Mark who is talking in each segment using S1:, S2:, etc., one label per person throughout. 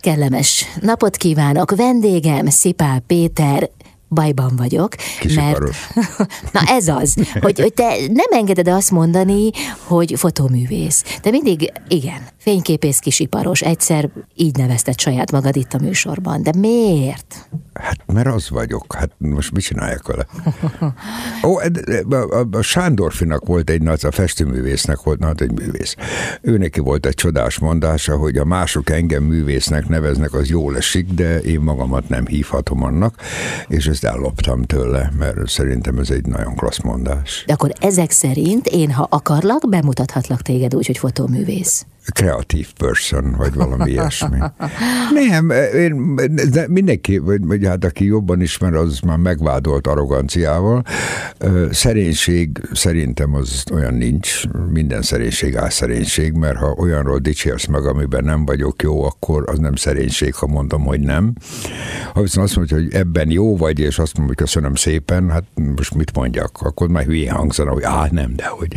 S1: Kellemes napot kívánok, vendégem Szipál Péter, bajban vagyok,
S2: Kisiparos.
S1: mert na ez az, hogy, hogy te nem engeded azt mondani, hogy fotóművész. De mindig, igen, fényképész kisiparos, egyszer így nevezted saját magad itt a műsorban. De miért?
S2: Hát mert az vagyok, hát most mit csináljak vele? Ó, a, a, a Sándorfinak volt egy nagy, a festőművésznek volt nagy egy művész. Ő neki volt egy csodás mondása, hogy a mások engem művésznek neveznek, az jól esik, de én magamat nem hívhatom annak, és ezt elloptam tőle, mert szerintem ez egy nagyon klassz mondás.
S1: De akkor ezek szerint én, ha akarlak, bemutathatlak téged úgy, hogy fotóművész.
S2: Kreatív person, vagy valami ilyesmi. Nem, én, de mindenki, vagy, vagy hát aki jobban ismer, az már megvádolt arroganciával. Szerénység szerintem az olyan nincs, minden szerénység álszerénység, mert ha olyanról dicsérsz meg, amiben nem vagyok jó, akkor az nem szerénység, ha mondom, hogy nem. Ha viszont azt mondja, hogy ebben jó vagy, és azt mondom, hogy köszönöm szépen, hát most mit mondjak, akkor már hülyén hangzana, hogy á, nem, de hogy.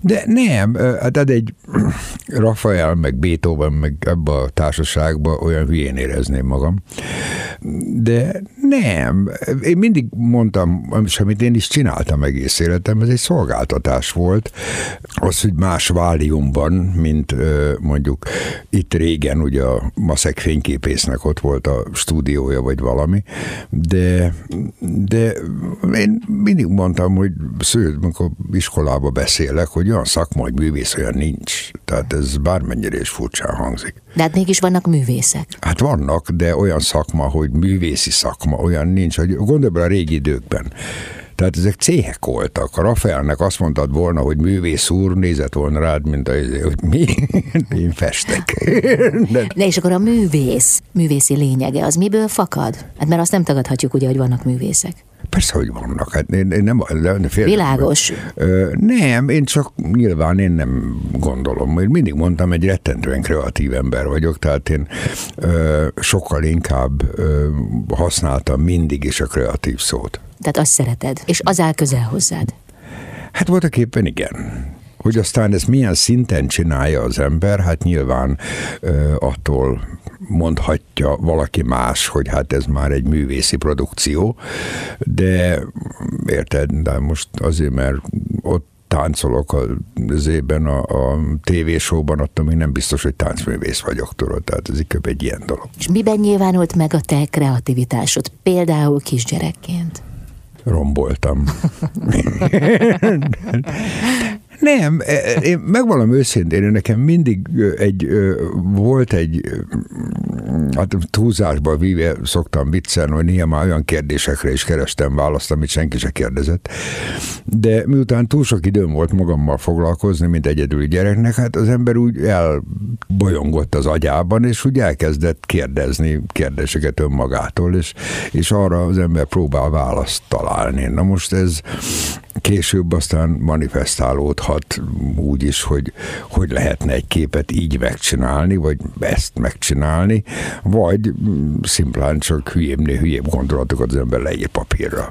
S2: De nem, hát ez egy Rafael, meg Beethoven, meg ebbe a társaságba olyan hülyén érezném magam. De nem, én mindig mondtam, és amit én is csináltam egész életem, ez egy szolgáltatás volt. Az, hogy más váliumban, mint mondjuk itt régen, ugye a Maszek fényképésznek ott volt a stúdiója, vagy valami, de, de én mindig mondtam, hogy szőt, amikor iskolába beszélek, hogy olyan szakmai művész olyan nincs. Tehát ez bármennyire is furcsán hangzik.
S1: De hát mégis vannak művészek.
S2: Hát vannak, de olyan szakma, hogy művészi szakma, olyan nincs. Hogy gondolj bele a régi időkben. Tehát ezek céhek voltak. A Rafaelnek azt mondtad volna, hogy művész úr, nézett volna rád, mint a, hogy mi? Én festek. De
S1: De és akkor a művész, művészi lényege, az miből fakad? Hát mert azt nem tagadhatjuk ugye, hogy vannak művészek.
S2: Persze, hogy vannak. Hát én, én nem, nem fél,
S1: Világos.
S2: Ö, nem, én csak nyilván én nem gondolom. Én mindig mondtam, egy rettentően kreatív ember vagyok, tehát én ö, sokkal inkább ö, használtam mindig is a kreatív szót.
S1: Tehát azt szereted, és az áll közel hozzád.
S2: Hát voltak éppen igen. Hogy aztán ezt milyen szinten csinálja az ember, hát nyilván attól mondhatja valaki más, hogy hát ez már egy művészi produkció, de érted, de most azért, mert ott táncolok a, zében a, a tévésóban, attól még nem biztos, hogy táncművész vagyok, tudod, tehát ez inkább egy ilyen dolog.
S1: És miben nyilvánult meg a te kreativitásod, például kisgyerekként?
S2: romboltam. Nem, e, én megvalom őszintén, én nekem mindig egy, volt egy, hát túlzásba víve szoktam viccelni, hogy néha már olyan kérdésekre is kerestem választ, amit senki se kérdezett. De miután túl sok időm volt magammal foglalkozni, mint egyedüli gyereknek, hát az ember úgy elbolyongott az agyában, és úgy elkezdett kérdezni kérdéseket önmagától, és, és arra az ember próbál választ találni. Na most ez később aztán manifestálódhat úgy is, hogy hogy lehetne egy képet így megcsinálni, vagy ezt megcsinálni, vagy szimplán csak hülyébbnél hülyébb gondolatokat az ember leír papírra.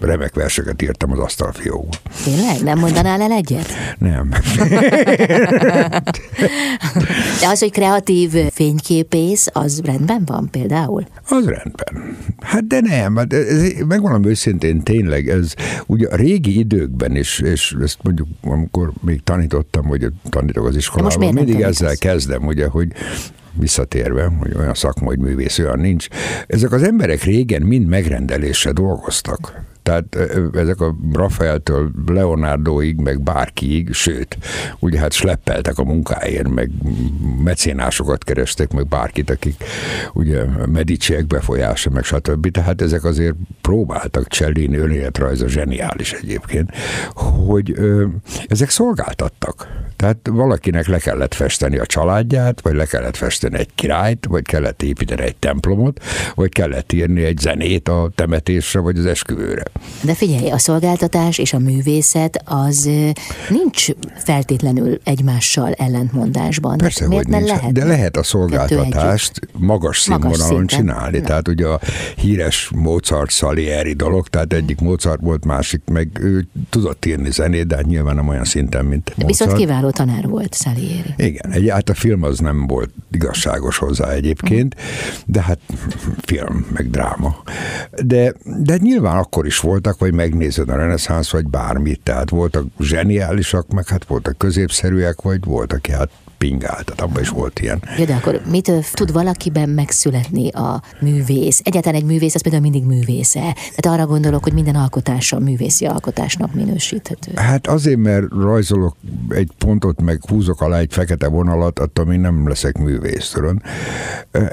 S2: Remek verseket írtam az asztalfiókba.
S1: Tényleg? Nem mondanál el egyet?
S2: Nem.
S1: De az, hogy kreatív fényképész, az rendben van például?
S2: Az rendben. Hát de nem, hát ez, megmondom őszintén, tényleg ez ugye a régi időkben is, és ezt mondjuk amikor még tanítottam, vagy tanítok az iskolában,
S1: nem
S2: mindig ezzel kezdem, ugye, hogy visszatérve, hogy olyan szakma, hogy művész, olyan nincs. Ezek az emberek régen mind megrendelésre dolgoztak. Tehát ezek a Rafaeltől Leonardoig, meg bárkiig, sőt, ugye hát sleppeltek a munkáért, meg mecénásokat kerestek, meg bárkit, akik ugye Mediciek befolyása, meg stb. Tehát ezek azért próbáltak Cellini önéletrajza zseniális egyébként, hogy ö, ezek szolgáltattak. Tehát valakinek le kellett festeni a családját, vagy le kellett festeni egy királyt, vagy kellett építeni egy templomot, vagy kellett írni egy zenét a temetésre, vagy az esküvőre.
S1: De figyelj, a szolgáltatás és a művészet az nincs feltétlenül egymással ellentmondásban.
S2: Persze, Miért hogy nincs. Lehet? De lehet a szolgáltatást magas színvonalon magas csinálni. Na. Tehát ugye a híres Mozart Salieri dolog, tehát egyik Mozart volt, másik meg ő tudott írni zenét, de hát nyilván nem olyan szinten, mint Mozart.
S1: Viszont kiváló tanár volt Salieri.
S2: Igen, egy, hát a film az nem volt igazságos hozzá egyébként, de hát film, meg dráma. De, de nyilván akkor is voltak, hogy megnézed a reneszánsz, vagy bármit, tehát voltak zseniálisak, meg hát voltak középszerűek, vagy voltak hát pingál, tehát abban is volt ilyen.
S1: Ja, de akkor mitől tud valakiben megszületni a művész? Egyáltalán egy művész, az például mindig művésze. Tehát arra gondolok, hogy minden alkotása művészi alkotásnak minősíthető.
S2: Hát azért, mert rajzolok egy pontot, meg húzok alá egy fekete vonalat, attól még nem leszek művész, tudod?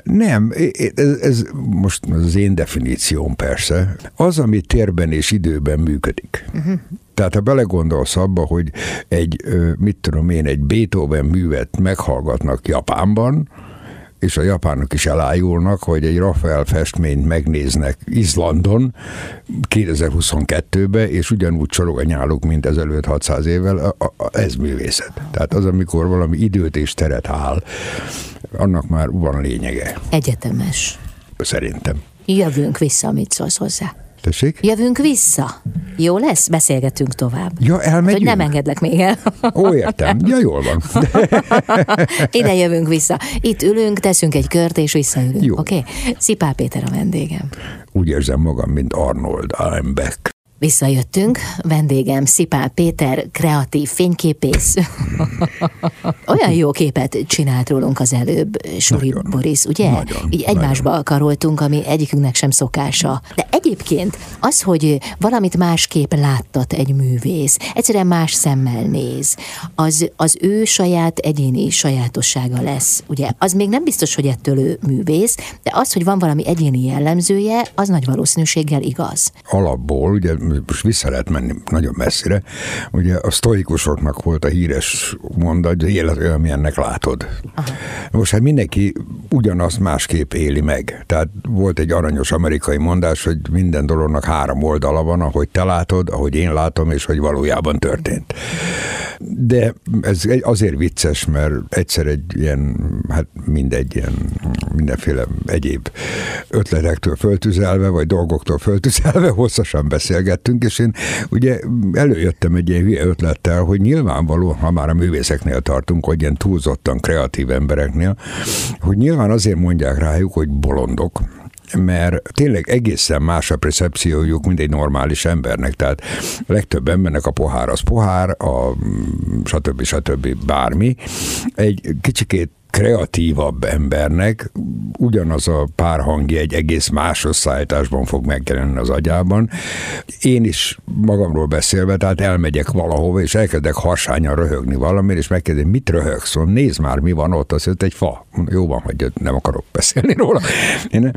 S2: Nem, ez, ez most az én definícióm persze. Az, ami térben és időben működik. Uh-huh. Tehát ha belegondolsz abba, hogy egy, mit tudom én, egy Beethoven művet meghallgatnak Japánban, és a japánok is elájulnak, hogy egy Rafael festményt megnéznek Izlandon 2022-ben, és ugyanúgy csorog a nyáluk, mint ezelőtt 600 évvel, a, a, ez művészet. Tehát az, amikor valami időt és teret áll, annak már van lényege.
S1: Egyetemes.
S2: Szerintem.
S1: Jövünk vissza, mit szólsz hozzá.
S2: Tessék?
S1: Jövünk vissza. Jó lesz? Beszélgetünk tovább.
S2: Ja, elmegyünk. Hát, hogy
S1: nem engedlek még el.
S2: Ó, értem. Ja, jól van.
S1: Ide jövünk vissza. Itt ülünk, teszünk egy kört, és visszaülünk. Oké? Okay? Szipá Péter a vendégem.
S2: Úgy érzem magam, mint Arnold. I'm back.
S1: Visszajöttünk, vendégem Szipál Péter, kreatív fényképész. Olyan jó képet csinált rólunk az előbb, Suri nagyon, Boris, ugye? Nagyon, Így egymásba nagyon. akaroltunk, ami egyikünknek sem szokása. De egyébként az, hogy valamit másképp láttat egy művész, egyszerűen más szemmel néz, az, az ő saját egyéni sajátossága lesz, ugye? Az még nem biztos, hogy ettől ő művész, de az, hogy van valami egyéni jellemzője, az nagy valószínűséggel igaz.
S2: Alapból, ugye most vissza lehet menni nagyon messzire, ugye a sztoikusoknak volt a híres mondat, hogy élet olyan, milyennek látod. Aha. Most hát mindenki ugyanazt másképp éli meg. Tehát volt egy aranyos amerikai mondás, hogy minden dolognak három oldala van, ahogy te látod, ahogy én látom, és hogy valójában történt. De ez azért vicces, mert egyszer egy ilyen, hát mindegy, ilyen mindenféle egyéb ötletektől föltüzelve, vagy dolgoktól föltüzelve hosszasan beszélgettünk, és én ugye előjöttem egy ilyen ötlettel, hogy nyilvánvaló, ha már a művészeknél tartunk, hogy ilyen túlzottan kreatív embereknél, hogy nyilván azért mondják rájuk, hogy bolondok, mert tényleg egészen más a percepciójuk, mint egy normális embernek. Tehát a legtöbb embernek a pohár az pohár, a stb. stb. bármi. Egy kicsikét kreatívabb embernek ugyanaz a párhangja egy egész más összeállításban fog megjelenni az agyában. Én is magamról beszélve, tehát elmegyek valahova, és elkezdek harsányan röhögni valamit, és megkérdezem, mit röhögsz? Mondom, nézd már, mi van ott, mondja, egy fa. Jó van, hogy nem akarok beszélni róla. Én,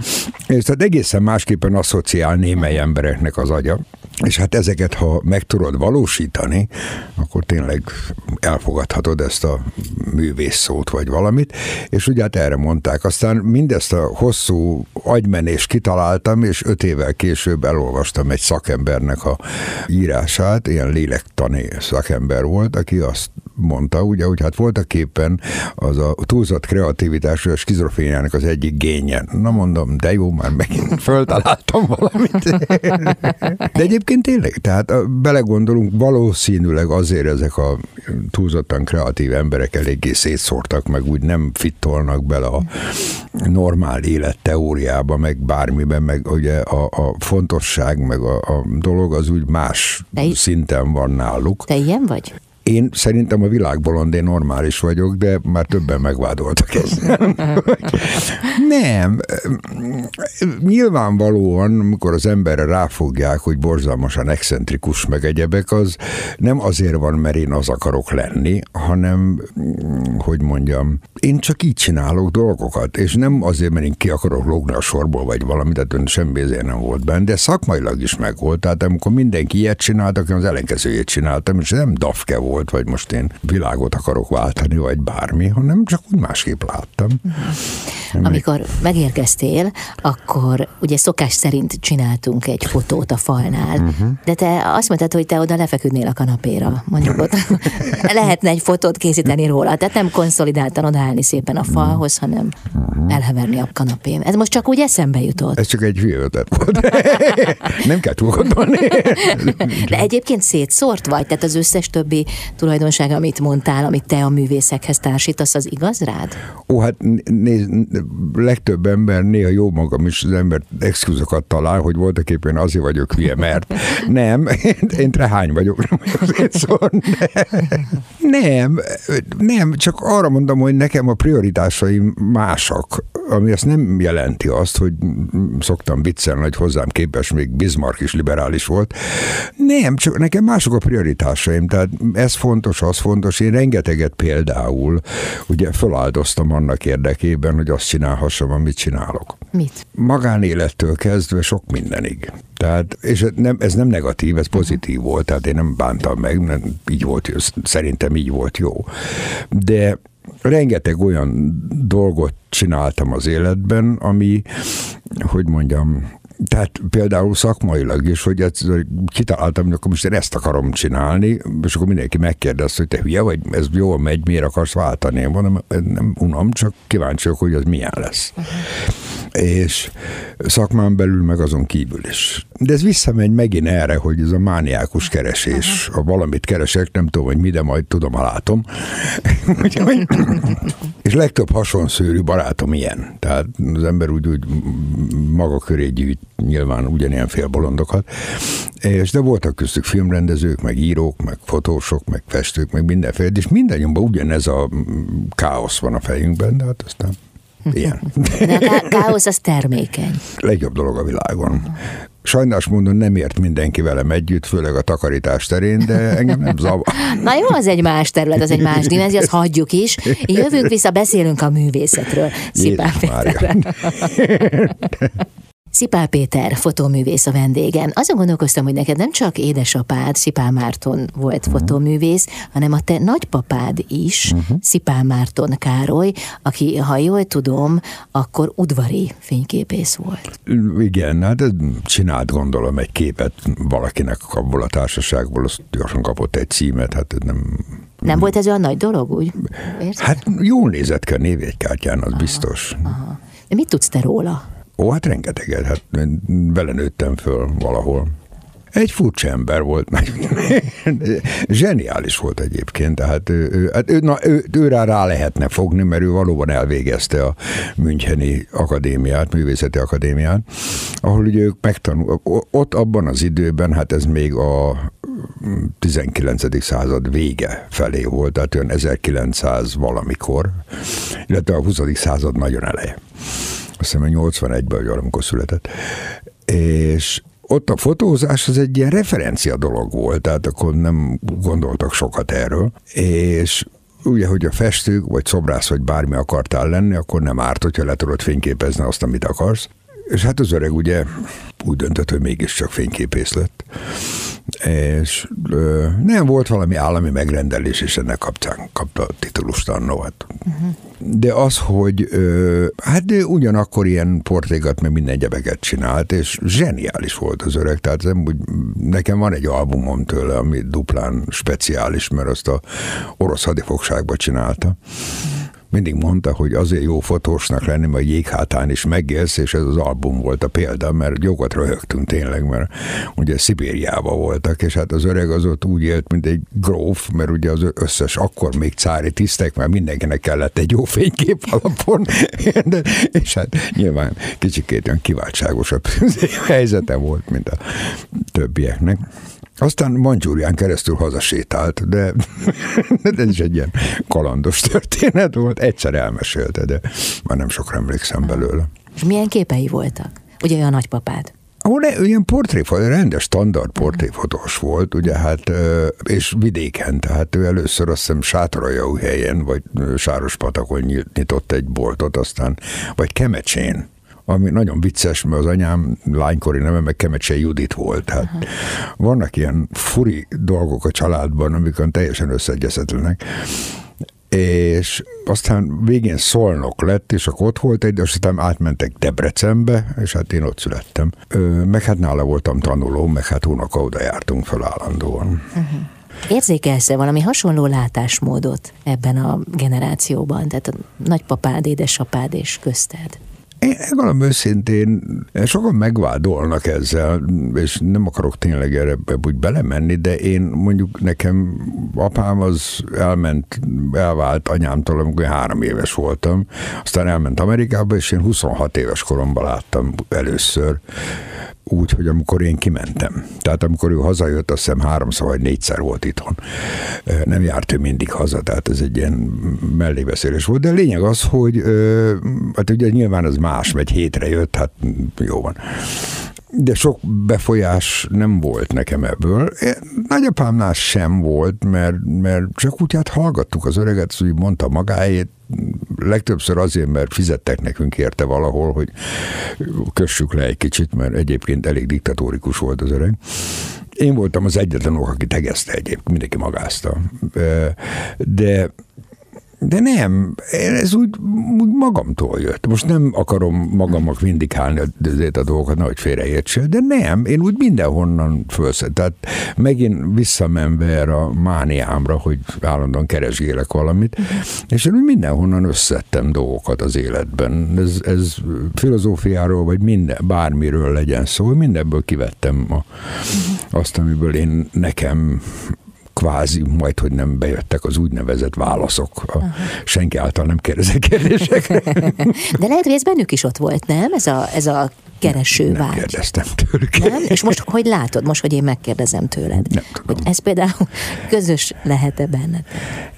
S2: és tehát egészen másképpen asszociál némely embereknek az agya. És hát ezeket, ha meg tudod valósítani, akkor tényleg elfogadhatod ezt a művész szót, vagy valamit, és ugye hát erre mondták. Aztán mindezt a hosszú agymenést kitaláltam, és öt évvel később elolvastam egy szakembernek a írását, ilyen lélektani szakember volt, aki azt mondta, ugye, hogy hát voltak éppen az a túlzott kreativitás, a skizofréniának az egyik génye. Na mondom, de jó, már megint föltaláltam valamit. De egyébként tényleg, tehát belegondolunk, valószínűleg azért ezek a túlzottan kreatív emberek eléggé szétszórtak, meg úgy nem fittolnak bele a normál élet teóriába, meg bármiben, meg ugye a, a fontosság, meg a, a dolog az úgy más szinten van náluk.
S1: Te ilyen vagy?
S2: Én szerintem a világbolondé normális vagyok, de már többen megvádoltak ezzel. Nem. Nyilvánvalóan, amikor az emberre ráfogják, hogy borzalmasan excentrikus meg egyebek, az nem azért van, mert én az akarok lenni, hanem, hogy mondjam, én csak így csinálok dolgokat, és nem azért, mert én ki akarok lógni a sorból, vagy valami, tehát semmi ezért nem volt benne, de szakmailag is meg volt. Tehát amikor mindenki ilyet csinált, akkor az ellenkezőjét csináltam, és nem dafke volt, volt, vagy most én világot akarok váltani, vagy bármi, hanem csak úgy másképp láttam.
S1: Uh-huh. Amikor megérkeztél, akkor ugye szokás szerint csináltunk egy fotót a falnál, uh-huh. de te azt mondtad, hogy te oda lefeküdnél a kanapéra, mondjuk ott lehetne egy fotót készíteni róla, tehát nem konszolidáltan odaállni szépen a falhoz, hanem uh-huh. elheverni a kanapén. Ez most csak úgy eszembe jutott.
S2: Ez csak egy hülye volt. nem kell túl gondolni.
S1: De egyébként szétszórt vagy? Tehát az összes többi tulajdonság, amit mondtál, amit te a művészekhez társítasz, az igaz rád?
S2: Ó, hát néz, legtöbb ember, néha jó magam is az ember exkluzokat talál, hogy voltak éppen azért vagyok hülye, mert nem, én trehány vagyok, nem vagyok szétszórni. Nem, nem, csak arra mondom, hogy nekem a prioritásaim másak, ami azt nem jelenti azt, hogy szoktam viccelni, hogy hozzám képes még Bismarck is liberális volt. Nem, csak nekem mások a prioritásaim, tehát ez fontos, az fontos. Én rengeteget például ugye feláldoztam annak érdekében, hogy azt csinálhassam, amit csinálok.
S1: Mit?
S2: Magánélettől kezdve sok mindenig. Tehát, és nem, ez nem negatív, ez pozitív uh-huh. volt, tehát én nem bántam meg, nem, így volt, szerintem így volt jó. De rengeteg olyan dolgot csináltam az életben, ami, hogy mondjam, tehát például szakmailag is, hogy egyszer kitaláltam, hogy akkor most én ezt akarom csinálni, és akkor mindenki megkérdezte, hogy te hülye vagy, ez jól megy, miért akarsz váltani? Én mondom, nem unom, csak kíváncsi hogy az milyen lesz. Uh-huh és szakmán belül meg azon kívül is. De ez visszamegy megint erre, hogy ez a mániákus keresés, ha valamit keresek, nem tudom, hogy mi, de majd tudom, ha látom. és legtöbb hasonszőrű barátom ilyen. Tehát az ember úgy, úgy maga köré gyűjt nyilván ugyanilyen félbolondokat. És de voltak köztük filmrendezők, meg írók, meg fotósok, meg festők, meg mindenféle, és mindannyiunkban ugyanez a káosz van a fejünkben, de hát aztán ilyen.
S1: De a káosz az termékeny.
S2: Legjobb dolog a világon. Sajnálom mondom, nem ért mindenki velem együtt, főleg a takarítás terén, de engem nem zavar.
S1: Na jó, az egy más terület, az egy más dimenzió, azt hagyjuk is. Jövünk vissza, beszélünk a művészetről. Szipán Szipál Péter, fotóművész a vendégen. Azon gondolkoztam, hogy neked nem csak édesapád, Szipál Márton volt uh-huh. fotóművész, hanem a te nagypapád is, uh-huh. Szipál Márton Károly, aki, ha jól tudom, akkor udvari fényképész volt.
S2: Igen, hát csinált gondolom egy képet valakinek abból a társaságból, azt gyorsan kapott egy címet, hát nem
S1: nem volt ez olyan nagy dolog, úgy?
S2: Érted? Hát jól nézett ki a névjegykártyán, az aha, biztos. Aha.
S1: De mit tudsz te róla?
S2: Ó, hát rengeteget, hát vele nőttem föl valahol. Egy furcsa ember volt, zseniális volt egyébként, tehát ő, hát ő, na, ő, ő rá, rá lehetne fogni, mert ő valóban elvégezte a Müncheni Akadémiát, Művészeti Akadémiát, ahol ugye ők megtanul, ott abban az időben, hát ez még a 19. század vége felé volt, tehát olyan 1900 valamikor, illetve a 20. század nagyon eleje azt hiszem 81-ben, vagy valamikor született, és ott a fotózás az egy ilyen referencia dolog volt, tehát akkor nem gondoltak sokat erről, és ugye, hogy a festők, vagy szobrász, vagy bármi akartál lenni, akkor nem árt, hogyha le tudod fényképezni azt, amit akarsz. És hát az öreg ugye úgy döntött, hogy mégiscsak fényképész lett. És ö, nem volt valami állami megrendelés, és ennek kapcsán kapta a titulust annó. Hát. Uh-huh. De az, hogy ö, hát ugyanakkor ilyen portrégat, meg minden gyebeket csinált, és zseniális volt az öreg. Tehát nem úgy, nekem van egy albumom tőle, ami duplán speciális, mert azt a orosz hadifogságba csinálta. Uh-huh mindig mondta, hogy azért jó fotósnak lenni, mert jéghátán is megélsz, és ez az album volt a példa, mert jókat röhögtünk tényleg, mert ugye Szibériában voltak, és hát az öreg az ott úgy élt, mint egy gróf, mert ugye az összes akkor még cári tisztek, mert mindenkinek kellett egy jó fénykép alapon, de, és hát nyilván kicsikét olyan kiváltságosabb helyzete volt, mint a többieknek. Aztán Mancsúrián keresztül hazasétált, de, de ez is egy ilyen kalandos történet volt. Egyszer elmesélte, de már nem sokra emlékszem belőle.
S1: És milyen képei voltak? Ugye a nagypapád?
S2: Ó, ne, ilyen portréfotó, rendes standard portréfotós volt, ugye hát, és vidéken, tehát ő először azt hiszem helyen, vagy Sárospatakon nyitott egy boltot, aztán, vagy Kemecsén, ami nagyon vicces, mert az anyám lánykori neve meg Kemecse Judit volt. Tehát uh-huh. vannak ilyen furi dolgok a családban, amikor teljesen összeegyezhetőnek és aztán végén Szolnok lett, és akkor ott volt egy, és aztán átmentek Debrecenbe, és hát én ott születtem. Meg hát nála voltam tanuló, meg hát unoka oda jártunk fel állandóan. Uh-huh.
S1: Érzékelsz-e valami hasonló látásmódot ebben a generációban? Tehát a nagypapád, édesapád és közted?
S2: Én valami őszintén sokan megvádolnak ezzel, és nem akarok tényleg erre úgy belemenni, de én mondjuk nekem apám az elment, elvált anyámtól, amikor három éves voltam, aztán elment Amerikába, és én 26 éves koromban láttam először úgy, hogy amikor én kimentem. Tehát amikor ő hazajött, azt hiszem háromszor vagy négyszer volt itthon. Nem járt ő mindig haza, tehát ez egy ilyen mellébeszélés volt. De lényeg az, hogy hát ugye nyilván az más, vagy hétre jött, hát jó van de sok befolyás nem volt nekem ebből. Nagyapámnál sem volt, mert, mert csak úgy hát hallgattuk az öreget, úgy mondta magáét, legtöbbször azért, mert fizettek nekünk érte valahol, hogy kössük le egy kicsit, mert egyébként elég diktatórikus volt az öreg. Én voltam az egyetlen ok, aki tegezte egyébként, mindenki magázta. De de nem, ez úgy, úgy magamtól jött. Most nem akarom magamnak vindikálni a dolgokat, nehogy félreértsél, de nem, én úgy mindenhonnan fölszed. Tehát megint visszamenve erre a mániámra, hogy állandóan keresgélek valamit, és én úgy mindenhonnan összettem dolgokat az életben. Ez, ez filozófiáról, vagy minden, bármiről legyen szó, mindenből kivettem a, azt, amiből én nekem kvázi majd, hogy nem bejöttek az úgynevezett válaszok. A senki által nem kérdezett kérdésekre.
S1: De lehet, hogy ez bennük is ott volt, nem? Ez a, ez a kereső nem,
S2: nem
S1: vágy.
S2: kérdeztem tőlük.
S1: Nem? És most hogy látod, most, hogy én megkérdezem tőled?
S2: Nem tudom.
S1: Hogy ez például közös lehet-e benned?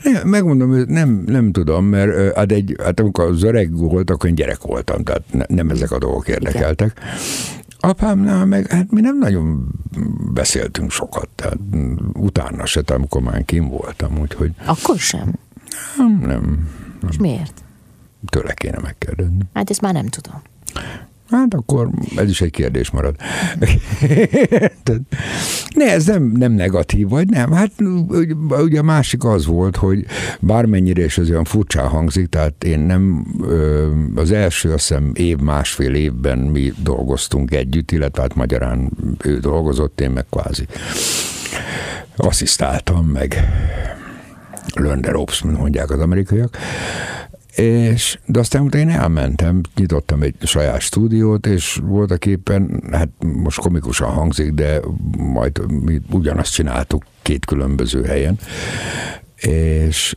S2: Nem, megmondom, nem, nem tudom, mert hát, egy, hát amikor az öreg volt, akkor én gyerek voltam, tehát nem ezek a dolgok érdekeltek. Igen. Apámnál meg, hát mi nem nagyon beszéltünk sokat, tehát utána se, amikor már kim voltam, úgyhogy...
S1: Akkor sem?
S2: Nem, nem. nem.
S1: És miért?
S2: Tőle kéne megkérdezni.
S1: Hát ezt már nem tudom.
S2: Hát akkor ez is egy kérdés marad. ne, ez nem, nem negatív, vagy nem. Hát ugye a másik az volt, hogy bármennyire is az olyan furcsán hangzik, tehát én nem az első, azt hiszem év, másfél évben mi dolgoztunk együtt, illetve hát magyarán ő dolgozott, én meg kvázi asszisztáltam, meg Lönder Ops, mondják az amerikaiak, és, de aztán utána én elmentem, nyitottam egy saját stúdiót, és voltak éppen, hát most komikusan hangzik, de majd mi ugyanazt csináltuk két különböző helyen, és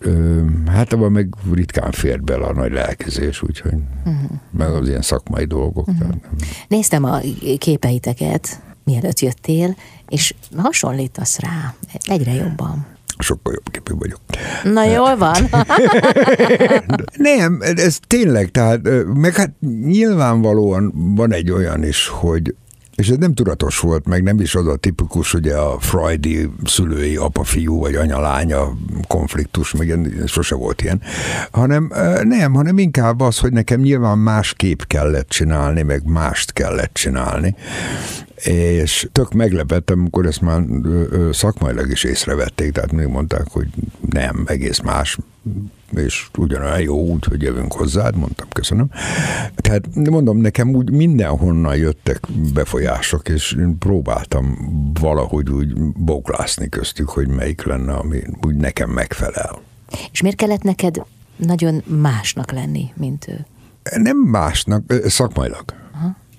S2: hát abban meg ritkán fér bele a nagy lelkezés, úgyhogy uh-huh. meg az ilyen szakmai dolgok. Uh-huh.
S1: Néztem a képeiteket, mielőtt jöttél, és hasonlítasz rá egyre jobban
S2: sokkal jobb képű vagyok.
S1: Na jól van.
S2: Nem, ez tényleg, tehát, meg hát nyilvánvalóan van egy olyan is, hogy és ez nem tudatos volt, meg nem is az a tipikus, ugye a Freudi szülői apa-fiú vagy anya-lánya konfliktus, meg sose volt ilyen, hanem nem, hanem inkább az, hogy nekem nyilván más kép kellett csinálni, meg mást kellett csinálni, és tök meglepettem, amikor ezt már szakmailag is észrevették, tehát még mondták, hogy nem, egész más, és ugyanolyan jó úgy, hogy jövünk hozzád, mondtam, köszönöm. Tehát mondom, nekem úgy mindenhonnan jöttek befolyások, és én próbáltam valahogy úgy bóklászni köztük, hogy melyik lenne, ami úgy nekem megfelel.
S1: És miért kellett neked nagyon másnak lenni, mint ő?
S2: Nem másnak, szakmailag.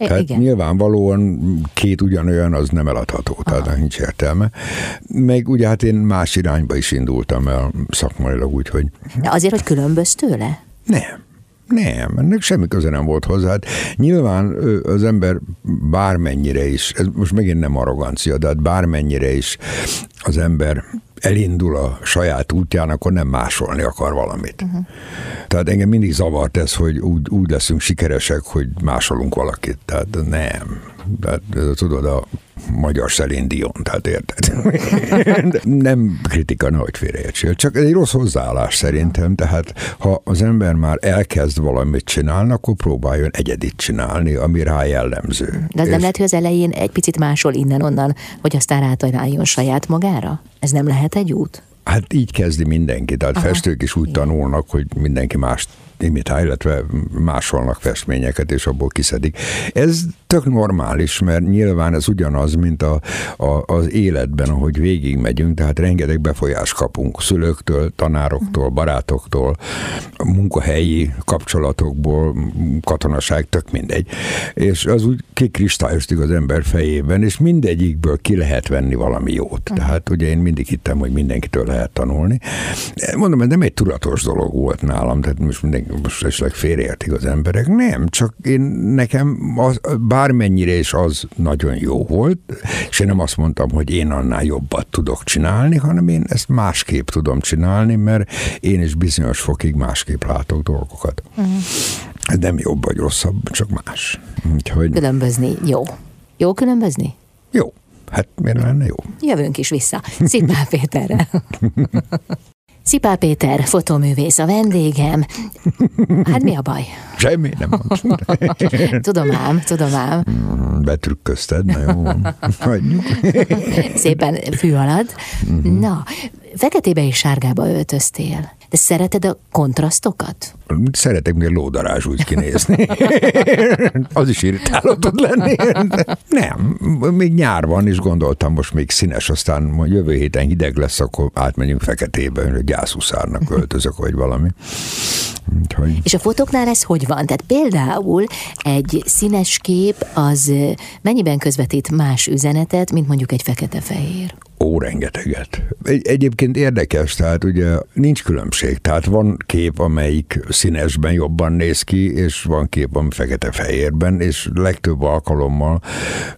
S2: Tehát Igen. nyilvánvalóan két ugyanolyan az nem eladható, Aha. tehát nincs értelme. Meg ugye hát én más irányba is indultam el szakmailag, úgyhogy...
S1: De azért, hogy különböz tőle?
S2: Nem. Nem, ennek semmi köze nem volt hozzá. Hát nyilván az ember bármennyire is, ez most megint nem arrogancia, de hát bármennyire is az ember elindul a saját útján, akkor nem másolni akar valamit. Uh-huh. Tehát engem mindig zavart ez, hogy úgy, úgy leszünk sikeresek, hogy másolunk valakit. Tehát nem. Tehát tudod, a magyar Celine Dion, tehát érted? nem kritika, nehogy félreértsél, csak egy rossz hozzáállás szerintem, tehát ha az ember már elkezd valamit csinálni, akkor próbáljon egyedit csinálni, ami rá jellemző.
S1: De ez nem lehet, hogy az elején egy picit másol innen-onnan, hogy aztán rátaláljon saját magára? Ez nem lehet egy út?
S2: Hát így kezdi mindenki, tehát Aha. festők is úgy Igen. tanulnak, hogy mindenki mást imitál, illetve másolnak festményeket, és abból kiszedik. Ez tök normális, mert nyilván ez ugyanaz, mint a, a, az életben, ahogy végigmegyünk, tehát rengeteg befolyást kapunk szülőktől, tanároktól, barátoktól, munkahelyi kapcsolatokból, katonaság, tök mindegy. És az úgy kikristályosdik az ember fejében, és mindegyikből ki lehet venni valami jót. Tehát ugye én mindig hittem, hogy mindenkitől lehet tanulni. Mondom, ez nem egy tudatos dolog volt nálam, tehát most mindenki most esetleg félreértik az emberek. Nem, csak én nekem az, bármennyire is az nagyon jó volt, és én nem azt mondtam, hogy én annál jobbat tudok csinálni, hanem én ezt másképp tudom csinálni, mert én is bizonyos fokig másképp látok dolgokat. Uh-huh. Nem jobb vagy rosszabb, csak más.
S1: Úgyhogy... Különbözni jó. Jó különbözni?
S2: Jó. Hát miért lenne jó?
S1: Jövünk is vissza. Szipál Péterre. Szipál Péter, fotoművész a vendégem. Hát mi a baj?
S2: Semmi, nem
S1: Tudom ám, tudom ám.
S2: Mm, betrükközted, na jó. Hagyjuk.
S1: Szépen fű alatt. Uh-huh. Na, feketébe és sárgába öltöztél. De szereted a kontrasztokat?
S2: Szeretek még lódarázs úgy kinézni. az is irritáló tud lenni. Nem, még nyár van, és gondoltam most még színes, aztán jövő héten hideg lesz, akkor átmenjünk feketébe, hogy gyászhuszárnak öltözök, vagy valami.
S1: Úgyhogy... És a fotóknál ez hogy van? Tehát például egy színes kép az mennyiben közvetít más üzenetet, mint mondjuk egy fekete-fehér?
S2: Ó, rengeteget. Egy, egyébként érdekes, tehát ugye nincs különbség. Tehát van kép, amelyik színesben jobban néz ki, és van kép, ami fekete-fehérben, és legtöbb alkalommal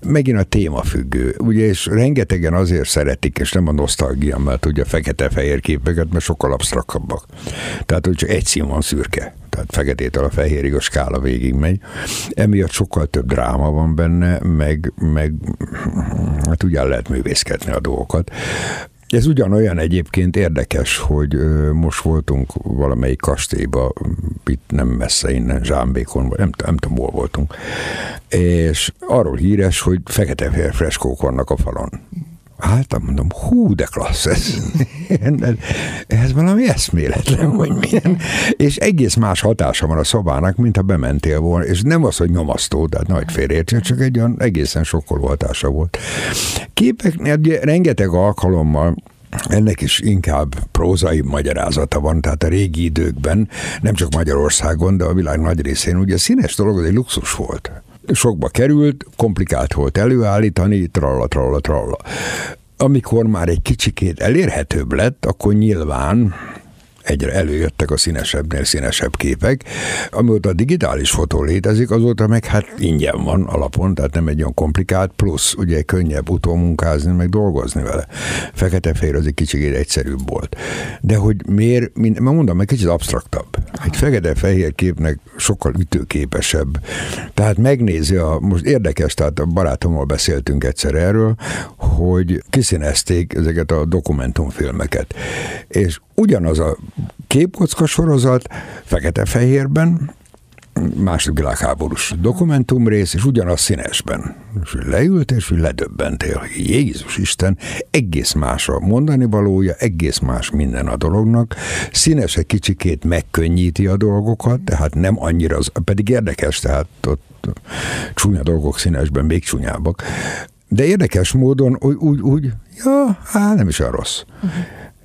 S2: megint a téma függő. Ugye, és rengetegen azért szeretik, és nem a nosztalgia, mert ugye fekete-fehér képeket, mert sokkal absztrakabbak. Tehát, hogy csak egy szín van szürke tehát feketétől a fehérig a skála végig megy. Emiatt sokkal több dráma van benne, meg, meg hát ugyan lehet művészkedni a dolgokat. Ez ugyanolyan egyébként érdekes, hogy most voltunk valamelyik kastélyba, itt nem messze innen, Zsámbékon, vagy nem, nem tudom, hol voltunk, és arról híres, hogy fekete freskók vannak a falon. Hát mondom, hú, de klassz ez. ez valami eszméletlen, hogy milyen. És egész más hatása van a szobának, mint ha bementél volna. És nem az, hogy nyomasztó, tehát nagy félreértség, csak egy olyan egészen sokkoló hatása volt. Képeknél rengeteg alkalommal ennek is inkább prózai magyarázata van, tehát a régi időkben, nem csak Magyarországon, de a világ nagy részén, ugye a színes dolog az egy luxus volt sokba került, komplikált volt előállítani, tralla, tralla, tralla. Amikor már egy kicsikét elérhetőbb lett, akkor nyilván egyre előjöttek a színesebbnél színesebb képek. Amióta a digitális fotó létezik, azóta meg hát ingyen van alapon, tehát nem egy olyan komplikált, plusz ugye könnyebb utómunkázni, meg dolgozni vele. Fekete-fehér az egy kicsit egyszerűbb volt. De hogy miért, mint, mondom, egy kicsit absztraktabb. Egy fekete-fehér képnek sokkal ütőképesebb. Tehát megnézi a, most érdekes, tehát a barátommal beszéltünk egyszer erről, hogy kiszínezték ezeket a dokumentumfilmeket. És ugyanaz a képkocka sorozat, fekete-fehérben, második világháborús dokumentumrész, és ugyanaz színesben. És leült, és ledöbbentél, hogy Jézus Isten, egész más a mondani valója, egész más minden a dolognak. Színes egy kicsikét megkönnyíti a dolgokat, tehát nem annyira, az, pedig érdekes, tehát ott csúnya dolgok színesben még csúnyábbak. De érdekes módon úgy, úgy, úgy ja, hát nem is a rossz. Uh-huh.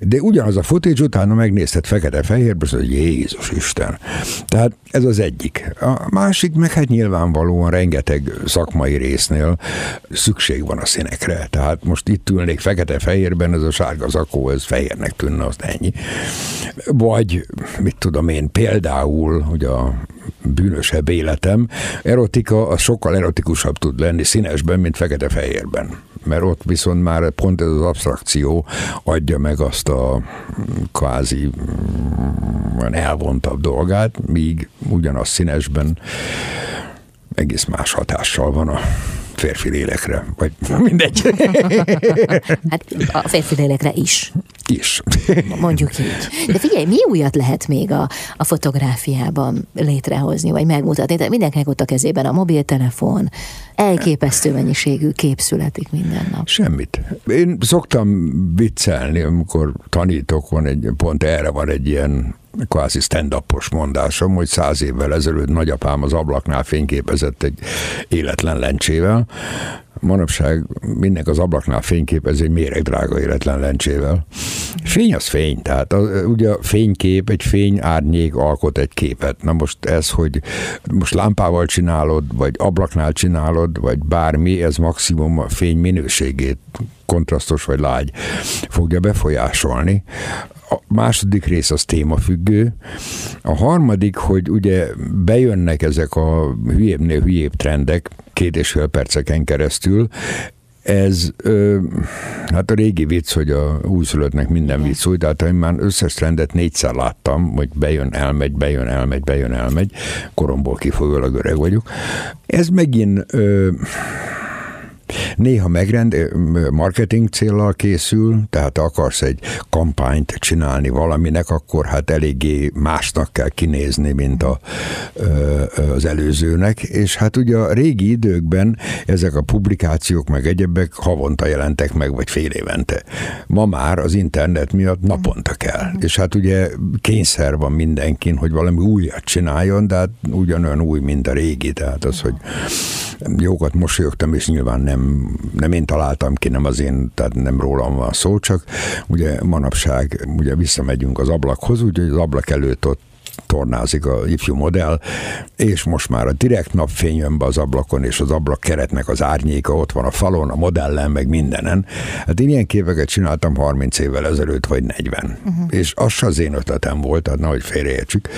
S2: De ugyanaz a footage utána megnézted fekete-fehérbe, hogy Jézus Isten. Tehát ez az egyik. A másik meg hát nyilvánvalóan rengeteg szakmai résznél szükség van a színekre. Tehát most itt ülnék fekete-fehérben, ez a sárga zakó, ez fehérnek tűnne, az ennyi. Vagy, mit tudom én, például, hogy a bűnösebb életem, erotika az sokkal erotikusabb tud lenni színesben, mint fekete-fehérben mert ott viszont már pont ez az abstrakció adja meg azt a kvázi elvontabb dolgát, míg ugyanaz színesben egész más hatással van a férfi lélekre, vagy mindegy.
S1: Hát a férfi lélekre is.
S2: Is.
S1: Mondjuk így. De figyelj, mi újat lehet még a, a fotográfiában létrehozni, vagy megmutatni? De mindenkinek ott a kezében a mobiltelefon, elképesztő mennyiségű kép születik minden nap.
S2: Semmit. Én szoktam viccelni, amikor tanítok, van egy, pont erre van egy ilyen kvázi stand mondásom, hogy száz évvel ezelőtt nagyapám az ablaknál fényképezett egy életlen lencsével, manapság mindenki az ablaknál fényképez egy méreg drága életlen lencsével. Fény az fény, tehát a, ugye a fénykép, egy fény árnyék alkot egy képet. Na most ez, hogy most lámpával csinálod, vagy ablaknál csinálod, vagy bármi, ez maximum a fény minőségét kontrasztos vagy lágy fogja befolyásolni. A második rész az témafüggő. A harmadik, hogy ugye bejönnek ezek a hülyébbnél hülyébb trendek, két és fél perceken keresztül, ez, ö, hát a régi vicc, hogy a újszülöttnek minden vicc új, tehát én már összes trendet négyszer láttam, hogy bejön, elmegy, bejön, elmegy, bejön, elmegy, koromból kifolyólag öreg vagyok. Ez megint ö, Néha megrend, marketing célral készül, tehát akarsz egy kampányt csinálni valaminek, akkor hát eléggé másnak kell kinézni, mint a, az előzőnek, és hát ugye a régi időkben ezek a publikációk meg egyebek havonta jelentek meg, vagy fél évente. Ma már az internet miatt naponta kell, és hát ugye kényszer van mindenkin, hogy valami újat csináljon, de hát ugyanolyan új, mint a régi, tehát az, hogy jókat mosolyogtam, és nyilván nem, nem én találtam ki, nem az én, tehát nem rólam van szó, csak ugye manapság ugye visszamegyünk az ablakhoz, úgyhogy az ablak előtt ott tornázik a ifjú modell, és most már a direkt napfény jön be az ablakon, és az ablak keretnek az árnyéka ott van a falon, a modellen, meg mindenen. Hát én ilyen képeket csináltam 30 évvel ezelőtt, vagy 40. Uh-huh. És az az én ötletem volt, tehát nehogy félreértsük.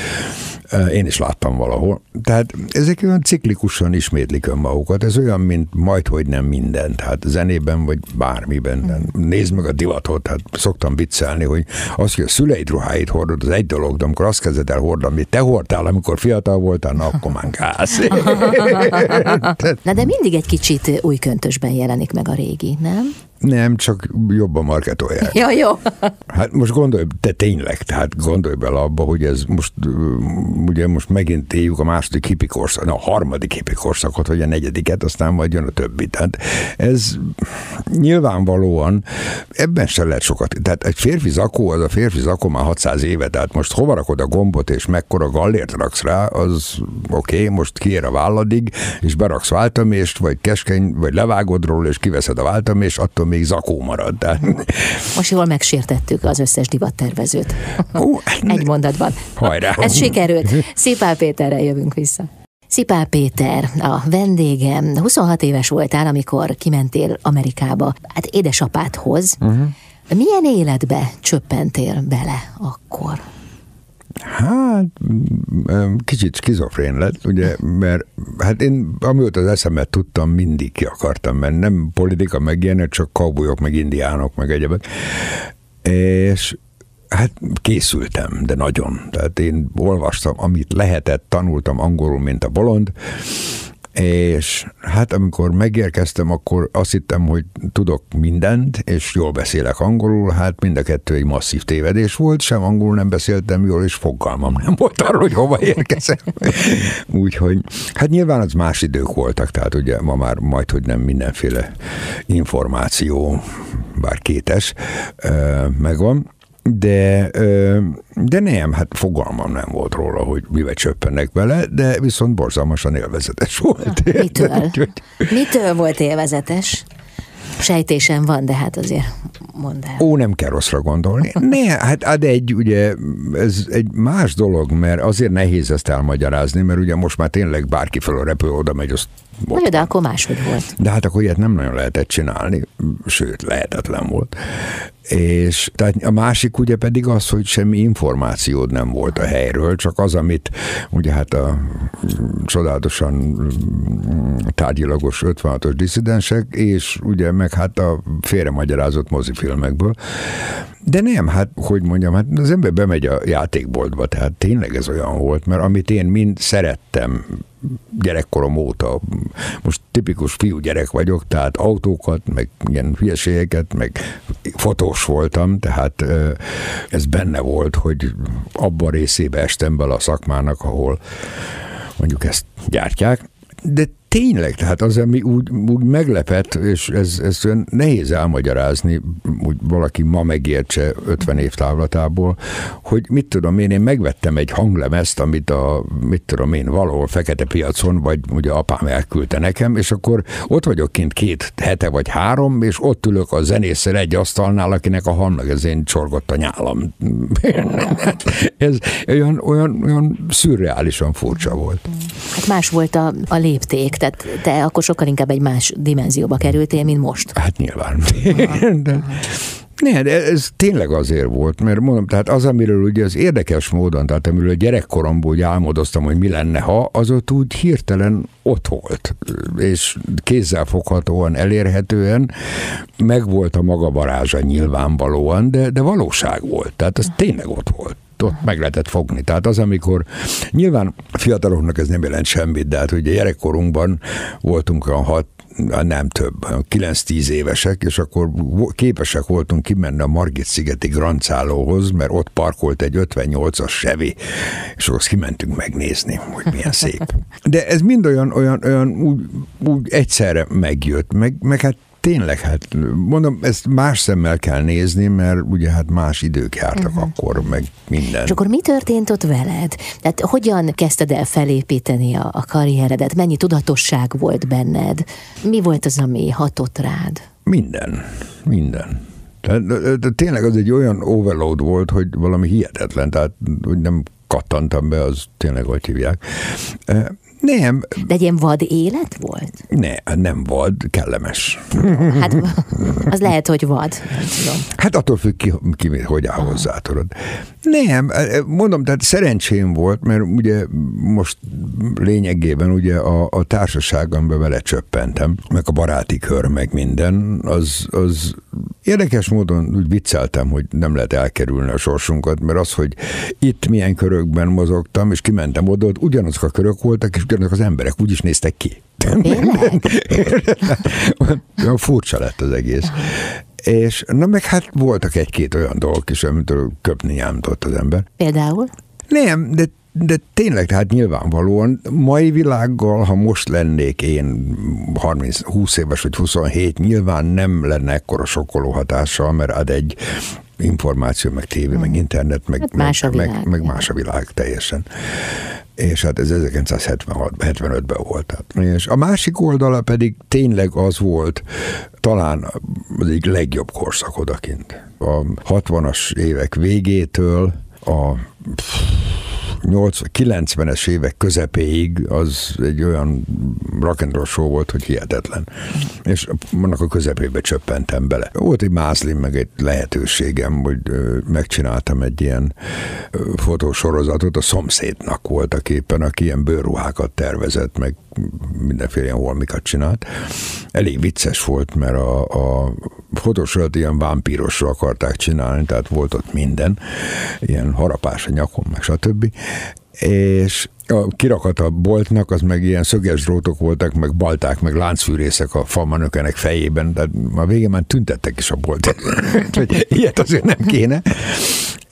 S2: Én is láttam valahol. Tehát ezek olyan ciklikusan ismétlik önmagukat. Ez olyan, mint majd, hogy nem minden. Tehát zenében, vagy bármiben. Uh-huh. Nézd meg a divatot. Hát szoktam viccelni, hogy az, hogy a szüleid ruháit hordod, az egy dolog, de amikor azt kezded el hordani, amit te hordtál, amikor fiatal voltál, na akkor már gáz.
S1: na de mindig egy kicsit új köntösben jelenik meg a régi, nem?
S2: Nem, csak jobban marketolják.
S1: Ja, jó.
S2: Hát most gondolj, te tényleg, tehát gondolj bele abba, hogy ez most, ugye most megint éljük a második hippi korszak, a harmadik hippi korszakot, vagy a negyediket, aztán majd jön a többi. Tehát ez nyilvánvalóan ebben se lehet sokat. Tehát egy férfi zakó, az a férfi zakó már 600 éve, tehát most hova rakod a gombot, és mekkora gallért raksz rá, az oké, okay, most kiér a válladig, és beraksz váltamést, vagy keskeny, vagy levágod róla, és kiveszed a váltamést, attól még zakó marad. De...
S1: Most jól megsértettük az összes divattervezőt. Ó, Egy mondatban.
S2: Hajrá!
S1: Ez sikerült. Szipál Péterrel jövünk vissza. Szipál Péter, a vendégem. 26 éves voltál, amikor kimentél Amerikába, hát édesapádhoz. Uh-huh. Milyen életbe csöppentél bele akkor?
S2: Hát, kicsit skizofrén lett, ugye, mert hát én amióta az eszemet tudtam, mindig ki akartam menni. Nem politika meg ilyenek, csak kaubujok, meg indiánok, meg egyebek. És Hát készültem, de nagyon. Tehát én olvastam, amit lehetett, tanultam angolul, mint a bolond, és hát amikor megérkeztem, akkor azt hittem, hogy tudok mindent, és jól beszélek angolul, hát mind a kettő egy masszív tévedés volt, sem angolul nem beszéltem jól, és fogalmam nem volt arról, hogy hova érkezem. Úgyhogy, hát nyilván az más idők voltak, tehát ugye ma már majd, hogy nem mindenféle információ, bár kétes, megvan, de, de nem, hát fogalmam nem volt róla, hogy mivel csöppennek vele, de viszont borzalmasan élvezetes volt.
S1: Mitől? Mitől volt élvezetes? Sejtésem van, de hát azért mondd el.
S2: Ó, nem kell rosszra gondolni. Ne, hát ad egy, ugye, ez egy más dolog, mert azért nehéz ezt elmagyarázni, mert ugye most már tényleg bárki fel a repő oda megy, azt
S1: Vagy de akkor máshogy volt.
S2: De hát akkor ilyet nem nagyon lehetett csinálni, sőt, lehetetlen volt. És tehát a másik ugye pedig az, hogy semmi információd nem volt a helyről, csak az, amit ugye hát a csodálatosan tárgyilagos 56-os diszidensek, és ugye meg hát a félremagyarázott mozifilmekből. De nem, hát hogy mondjam, hát az ember bemegy a játékboltba, tehát tényleg ez olyan volt, mert amit én mind szerettem gyerekkorom óta, most tipikus fiúgyerek vagyok, tehát autókat, meg ilyen hülyeségeket, meg fotós voltam, tehát ez benne volt, hogy abban részébe estem bele a szakmának, ahol mondjuk ezt gyártják, de tényleg, tehát az, ami úgy, úgy meglepett, és ez, ez nehéz elmagyarázni, úgy valaki ma megértse 50 év távlatából, hogy mit tudom én, én megvettem egy hanglemezt, amit a, mit tudom én, valahol fekete piacon, vagy ugye apám elküldte nekem, és akkor ott vagyok kint két hete vagy három, és ott ülök a zenésszel egy asztalnál, akinek a hangmegezén csorgott a nyálam. ez olyan, olyan, olyan szürreálisan furcsa volt.
S1: Hát más volt a, a lépték, tehát te akkor sokkal inkább egy más dimenzióba kerültél, mint most.
S2: Hát nyilván. de, ne, de ez tényleg azért volt, mert mondom, tehát az, amiről ugye az érdekes módon, tehát amiről a gyerekkoromból úgy álmodoztam, hogy mi lenne, ha, az ott úgy hirtelen ott volt, és kézzelfoghatóan, elérhetően, meg volt a maga varázsa nyilvánvalóan, de, de valóság volt, tehát az tényleg ott volt ott meg lehetett fogni. Tehát az, amikor nyilván fiataloknak ez nem jelent semmit, de hát ugye gyerekkorunkban voltunk a hat, nem több, 9-10 évesek, és akkor képesek voltunk kimenni a Margit-szigeti Grancálóhoz, mert ott parkolt egy 58-as Chevy, és akkor kimentünk megnézni, hogy milyen szép. De ez mind olyan, olyan, olyan úgy, úgy egyszerre megjött, meg, meg hát tényleg, hát mondom, ezt más szemmel kell nézni, mert ugye hát más idők jártak uh-huh. akkor, meg minden.
S1: És akkor mi történt ott veled? Tehát hogyan kezdted el felépíteni a, a karrieredet? Mennyi tudatosság volt benned? Mi volt az, ami hatott rád?
S2: Minden, minden. Tehát, tényleg az egy olyan overload volt, hogy valami hihetetlen, tehát hogy nem kattantam be, az tényleg hogy hívják. Nem.
S1: De egy ilyen vad élet volt?
S2: Ne, nem vad, kellemes.
S1: Hát az lehet, hogy vad. tudom.
S2: Hát attól függ ki, ki hogy áll hozzá, tudod. Nem, mondom, tehát szerencsém volt, mert ugye most lényegében ugye a, a társaságomba vele csöppentem, meg a baráti kör, meg minden, az, az érdekes módon úgy vicceltem, hogy nem lehet elkerülni a sorsunkat, mert az, hogy itt milyen körökben mozogtam, és kimentem oda, ott ugyanazok a körök voltak, és az emberek úgy is néztek ki. Furcsa lett az egész. És na meg hát voltak egy-két olyan dolgok is, amitől köpni nyámtott az ember.
S1: Például?
S2: Nem, de de tényleg, tehát nyilvánvalóan mai világgal, ha most lennék én 30, 20 éves vagy 27, nyilván nem lenne ekkora sokkoló hatással, mert ad egy információ, meg tévé, meg internet, meg, hát más meg, meg, meg más a világ teljesen és hát ez 1976-75-ben volt. És a másik oldala pedig tényleg az volt, talán az egyik legjobb korszak odakint. A 60-as évek végétől a 90-es évek közepéig az egy olyan rock show volt, hogy hihetetlen. És annak a közepébe csöppentem bele. Volt egy mázlim, meg egy lehetőségem, hogy megcsináltam egy ilyen fotósorozatot, a szomszédnak voltak éppen, aki ilyen bőrruhákat tervezett, meg mindenféle ilyen holmikat csinált. Elég vicces volt, mert a, a fotósorat ilyen vámpírosra akarták csinálni, tehát volt ott minden, ilyen harapás a nyakon, meg stb és a kirakat a boltnak, az meg ilyen szöges drótok voltak, meg balták, meg láncfűrészek a falmanökenek fejében, de a végén már tüntettek is a bolt. ilyet azért nem kéne.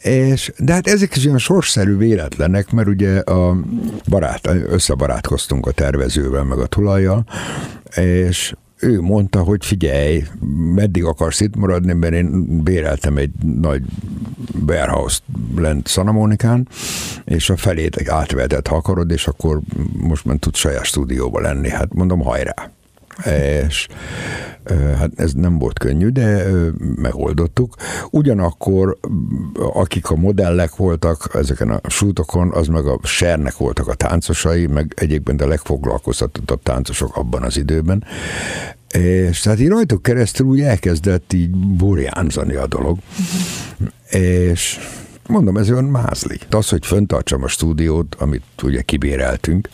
S2: És, de hát ezek is olyan sorszerű véletlenek, mert ugye a barát, összebarátkoztunk a tervezővel, meg a tulajjal, és ő mondta, hogy figyelj, meddig akarsz itt maradni, mert én béreltem egy nagy warehouse lent Szanamonikán, és a felét átvetett, ha akarod, és akkor most már tud saját stúdióba lenni. Hát mondom, hajrá! és hát ez nem volt könnyű, de megoldottuk. Ugyanakkor, akik a modellek voltak ezeken a sútokon, az meg a sernek voltak a táncosai, meg egyébként a legfoglalkoztatottabb táncosok abban az időben. És tehát így rajtuk keresztül úgy elkezdett így burjánzani a dolog. Uh-huh. És Mondom, ez olyan mázli. Az, hogy föntartsam a stúdiót, amit ugye kibéreltünk,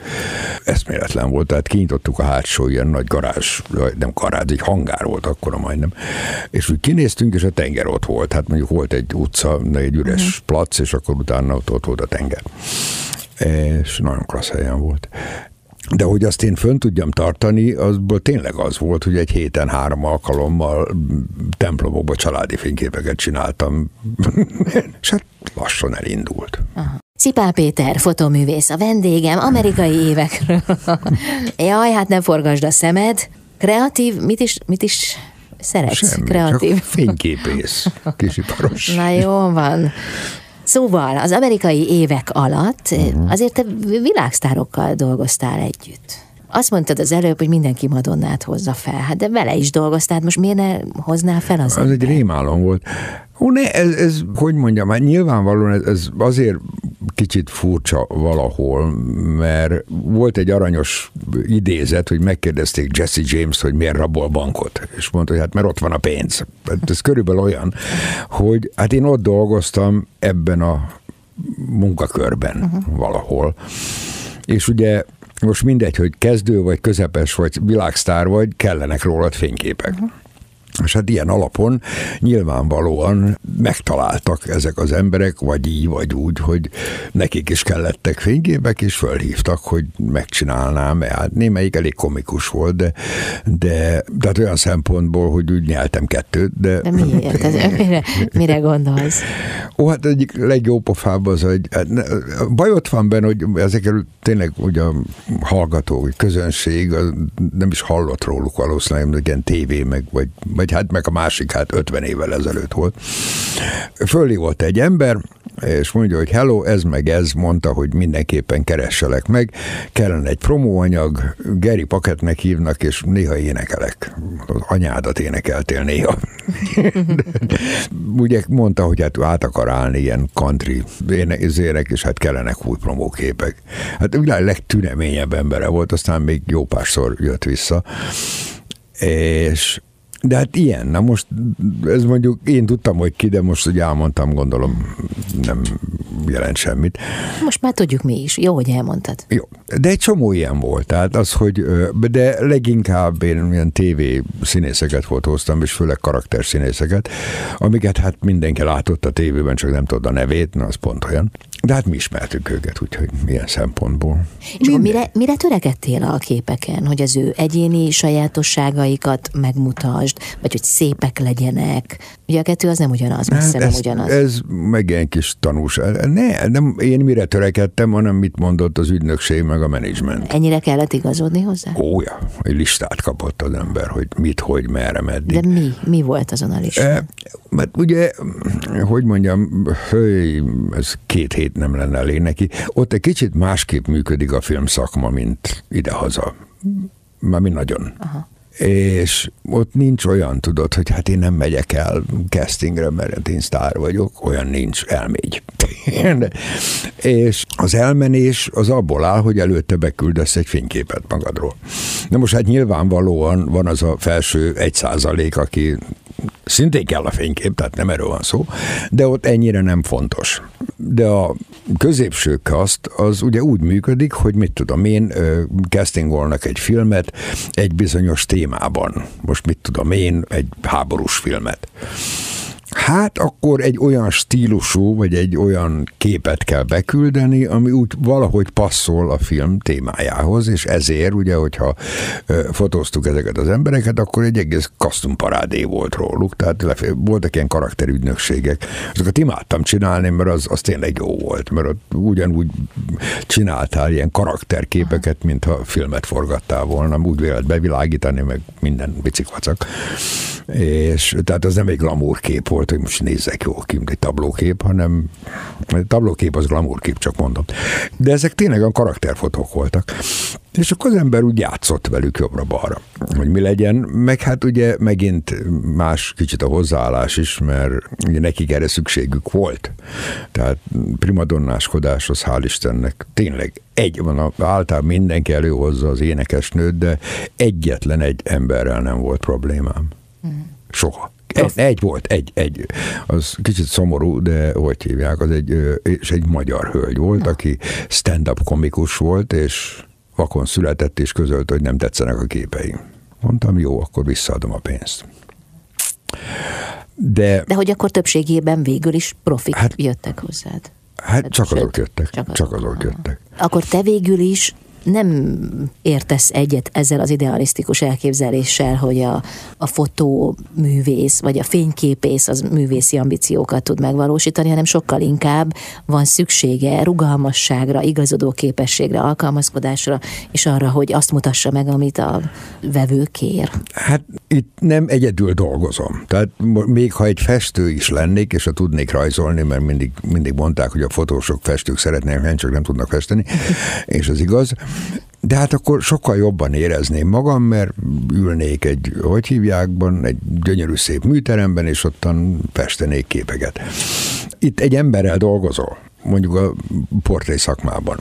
S2: eszméletlen volt. Tehát kinyitottuk a hátsó ilyen nagy garázs, nem garázs, egy hangár volt akkor majdnem. És úgy kinéztünk, és a tenger ott volt. Hát mondjuk volt egy utca, egy üres uh-huh. plac, és akkor utána ott, ott volt a tenger. És nagyon klassz helyen volt. De hogy azt én fönn tudjam tartani, azból tényleg az volt, hogy egy héten három alkalommal templomokba családi fényképeket csináltam, és hát lassan elindult.
S1: Aha. Szipál Péter, fotoművész, a vendégem, amerikai évekről. Jaj, hát nem forgasd a szemed. Kreatív, mit is, mit is szeretsz?
S2: Semmi,
S1: Kreatív.
S2: csak fényképész, kisiparos.
S1: Na jó van. Szóval az amerikai évek alatt uh-huh. azért te világsztárokkal dolgoztál együtt. Azt mondtad az előbb, hogy mindenki Madonnát hozza fel. Hát de vele is dolgoztál, most miért ne hoznál fel az?
S2: Az egy rémálom volt. Ó, ne, ez, ez, hogy mondjam, hát nyilvánvalóan ez, ez azért kicsit furcsa valahol, mert volt egy aranyos idézet, hogy megkérdezték Jesse James, hogy miért rabol bankot, és mondta, hogy hát mert ott van a pénz. Hát ez körülbelül olyan, hogy hát én ott dolgoztam ebben a munkakörben uh-huh. valahol, és ugye most mindegy, hogy kezdő vagy közepes vagy világsztár vagy, kellenek rólad fényképek. Uh-huh. És hát ilyen alapon nyilvánvalóan megtaláltak ezek az emberek, vagy így, vagy úgy, hogy nekik is kellettek fényképek, és fölhívtak, hogy megcsinálnám, hát némelyik elég komikus volt, de, de tehát olyan szempontból, hogy úgy nyeltem kettőt, de...
S1: De miért? Ez, mire, mire gondolsz?
S2: Ó, hát egyik legjobb pofább az, hogy hát baj ott van benne, hogy ezekről tényleg ugye a hallgató, vagy közönség nem is hallott róluk valószínűleg, ilyen tévé, meg, vagy, vagy vagy hát meg a másik hát 50 évvel ezelőtt volt. volt egy ember, és mondja, hogy hello, ez meg ez, mondta, hogy mindenképpen keresselek meg, kellene egy promóanyag, Geri Paketnek hívnak, és néha énekelek. Az anyádat énekeltél néha. Ugye mondta, hogy hát át akar állni ilyen country ének, és hát kellenek új promóképek. Hát világ legtüneményebb embere volt, aztán még jó párszor jött vissza. És de hát ilyen, na most ez mondjuk én tudtam, hogy ki, de most, hogy elmondtam, gondolom nem jelent semmit.
S1: Most már tudjuk mi is. Jó, hogy elmondtad.
S2: Jó, de egy csomó ilyen volt. Tehát az, hogy, de leginkább én ilyen tévé színészeket fotóztam, és főleg karakterszínészeket, amiket hát mindenki látott a tévében, csak nem tudod a nevét, na az pont olyan. De hát mi ismertük őket, úgyhogy milyen szempontból.
S1: És akkor mire, mire törekedtél a képeken, hogy az ő egyéni sajátosságaikat megmutasd, vagy hogy szépek legyenek? Ugye a kettő az nem ugyanaz, messze hát nem ugyanaz.
S2: Ez meg ilyen kis tanús. Ne, nem én mire törekedtem, hanem mit mondott az ügynökség meg a menedzsment.
S1: Ennyire kellett igazodni hozzá?
S2: Ó, ja, egy listát kapott az ember, hogy mit, hogy, merre, meddig.
S1: De mi? Mi volt azon a listán? E,
S2: mert ugye, hogy mondjam, hőj, ez két hét nem lenne elég neki. Ott egy kicsit másképp működik a filmszakma, mint idehaza. Már mi nagyon. Aha és ott nincs olyan, tudod, hogy hát én nem megyek el castingre, mert én sztár vagyok, olyan nincs, elmegy. és az elmenés az abból áll, hogy előtte beküldesz egy fényképet magadról. Na most hát nyilvánvalóan van az a felső egy százalék, aki szintén kell a fénykép, tehát nem erről van szó, de ott ennyire nem fontos. De a középső kaszt az ugye úgy működik, hogy mit tudom én, castingolnak egy filmet egy bizonyos témában. Most mit tudom én, egy háborús filmet Hát akkor egy olyan stílusú, vagy egy olyan képet kell beküldeni, ami úgy valahogy passzol a film témájához, és ezért ugye, hogyha fotóztuk ezeket az embereket, akkor egy egész kasztumparádé volt róluk, tehát voltak ilyen karakterügynökségek. Azokat imádtam csinálni, mert az, az tényleg jó volt, mert ott ugyanúgy csináltál ilyen karakterképeket, mintha filmet forgattál volna, úgy vélet bevilágítani, meg minden biciklacak. És tehát az nem egy glamour kép volt, hogy most nézzek jól ki, egy tablókép, hanem a tablókép az glamourkép, csak mondom. De ezek tényleg a karakterfotók voltak. És akkor az ember úgy játszott velük jobbra-balra, hogy mi legyen, meg hát ugye megint más kicsit a hozzáállás is, mert ugye nekik erre szükségük volt. Tehát primadonnáskodáshoz hál' Istennek tényleg egy van, általában mindenki előhozza az énekesnőt, de egyetlen egy emberrel nem volt problémám. Mm. Soha Egy, egy volt, egy, egy. Az kicsit szomorú, de hogy hívják, az egy, és egy magyar hölgy volt, aki stand-up komikus volt, és vakon született, és közölt, hogy nem tetszenek a képeim. Mondtam, jó, akkor visszaadom a pénzt.
S1: De, De hogy akkor többségében végül is profik hát, jöttek hozzád?
S2: Hát csak azok jöttek. Csak azok, csak azok jöttek.
S1: Akkor te végül is nem értesz egyet ezzel az idealisztikus elképzeléssel, hogy a, a fotóművész vagy a fényképész az művészi ambíciókat tud megvalósítani, hanem sokkal inkább van szüksége rugalmasságra, igazodó képességre, alkalmazkodásra, és arra, hogy azt mutassa meg, amit a vevő kér.
S2: Hát itt nem egyedül dolgozom. Tehát még ha egy festő is lennék, és ha tudnék rajzolni, mert mindig, mindig mondták, hogy a fotósok festők szeretnék, csak nem tudnak festeni, és az igaz, de hát akkor sokkal jobban érezném magam, mert ülnék egy, hogy hívjákban, egy gyönyörű szép műteremben, és ottan festenék képeket. Itt egy emberrel dolgozol, mondjuk a portré szakmában.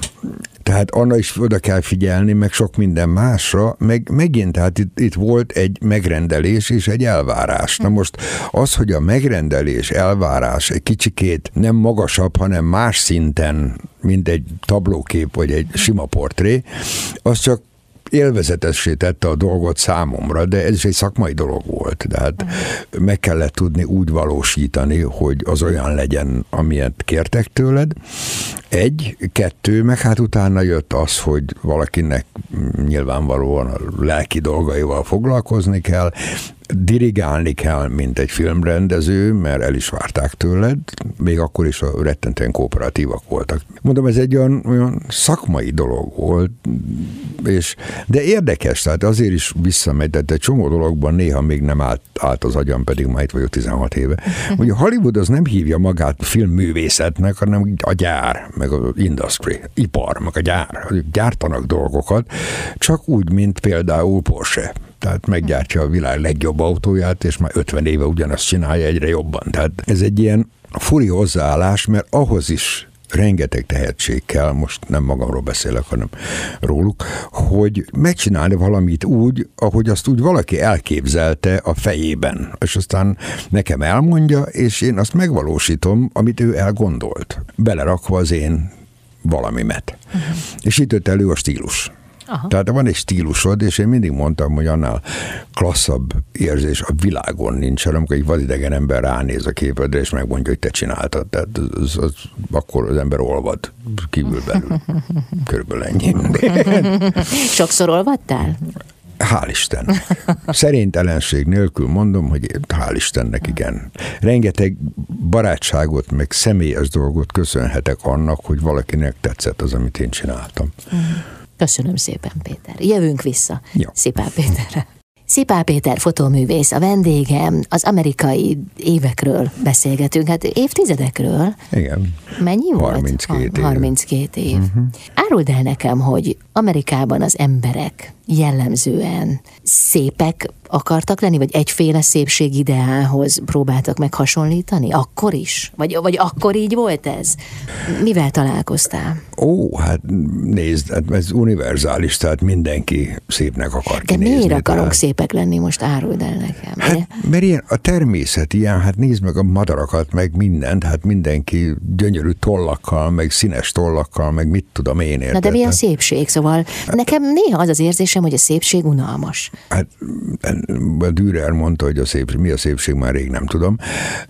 S2: Tehát anna is oda kell figyelni, meg sok minden másra, meg megint, tehát itt, itt volt egy megrendelés és egy elvárás. Na most az, hogy a megrendelés, elvárás egy kicsikét nem magasabb, hanem más szinten, mint egy tablókép vagy egy sima portré, az csak élvezetessé tette a dolgot számomra, de ez is egy szakmai dolog volt. Tehát meg kellett tudni úgy valósítani, hogy az olyan legyen, amilyet kértek tőled. Egy, kettő, meg hát utána jött az, hogy valakinek nyilvánvalóan a lelki dolgaival foglalkozni kell, dirigálni kell, mint egy filmrendező, mert el is várták tőled, még akkor is a rettentően kooperatívak voltak. Mondom, ez egy olyan, olyan szakmai dolog volt, és, de érdekes, tehát azért is visszamegy, de egy csomó dologban néha még nem állt, állt az agyam, pedig már itt vagyok 16 éve. A Hollywood az nem hívja magát filmművészetnek, hanem a gyár, meg az industry, ipar, meg a gyár. Gyártanak dolgokat, csak úgy, mint például Porsche tehát meggyártja a világ legjobb autóját, és már 50 éve ugyanazt csinálja egyre jobban. Tehát ez egy ilyen furi hozzáállás, mert ahhoz is rengeteg tehetség kell, most nem magamról beszélek, hanem róluk, hogy megcsinálni valamit úgy, ahogy azt úgy valaki elképzelte a fejében, és aztán nekem elmondja, és én azt megvalósítom, amit ő elgondolt, belerakva az én valamimet. Uh-huh. És itt jött elő a stílus. Aha. Tehát van egy stílusod, és én mindig mondtam, hogy annál klasszabb érzés a világon nincs, amikor egy vadidegen ember ránéz a képedre, és megmondja, hogy te csináltad. Tehát az, az, akkor az ember olvad kívül belül. Körülbelül ennyi.
S1: Sokszor olvadtál?
S2: Hál' Isten. Szerintelenség nélkül mondom, hogy hál' Istennek igen. Rengeteg barátságot, meg személyes dolgot köszönhetek annak, hogy valakinek tetszett az, amit én csináltam. Uh-huh.
S1: Köszönöm szépen, Péter. Jövünk vissza Jó. Szipál Péterre. Szipál Péter fotóművész, a vendégem, az amerikai évekről beszélgetünk, hát évtizedekről.
S2: Igen.
S1: Mennyi
S2: 32 volt?
S1: év. 32 év. Uh-huh. Áruld el nekem, hogy Amerikában az emberek jellemzően szépek akartak lenni, vagy egyféle szépségideálhoz próbáltak meg hasonlítani? Akkor is? Vagy, vagy akkor így volt ez? Mivel találkoztál?
S2: Ó, hát nézd, hát ez univerzális, tehát mindenki szépnek akar
S1: De kinézni, miért akarok tehát... szépek lenni, most áruld el nekem?
S2: Hát, mert ilyen a természet ilyen, hát nézd meg a madarakat, meg mindent, hát mindenki gyönyörű tollakkal, meg színes tollakkal, meg mit tudom én érted.
S1: Na de mi a szépség? Szóval nekem néha az az érzésem, hogy a szépség unalmas.
S2: Hát a Dürer mondta, hogy a szépség, mi a szépség, már rég nem tudom,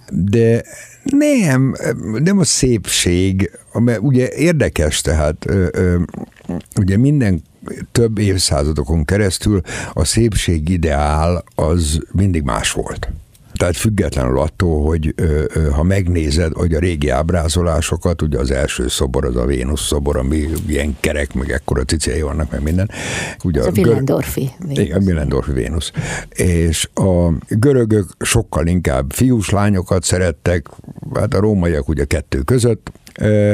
S2: de nem, nem a szépség, mert ugye érdekes, tehát ugye minden több évszázadokon keresztül a szépség ideál az mindig más volt. Tehát függetlenül attól, hogy ha megnézed, hogy a régi ábrázolásokat, ugye az első szobor az a Vénusz szobor, ami ilyen kerek, meg ekkora cicéi vannak, meg minden.
S1: Ugye Ez a, a Willendorfi
S2: Vénusz. Igen, Willendorfi Vénusz. És a görögök sokkal inkább fiús lányokat szerettek, hát a rómaiak ugye kettő között,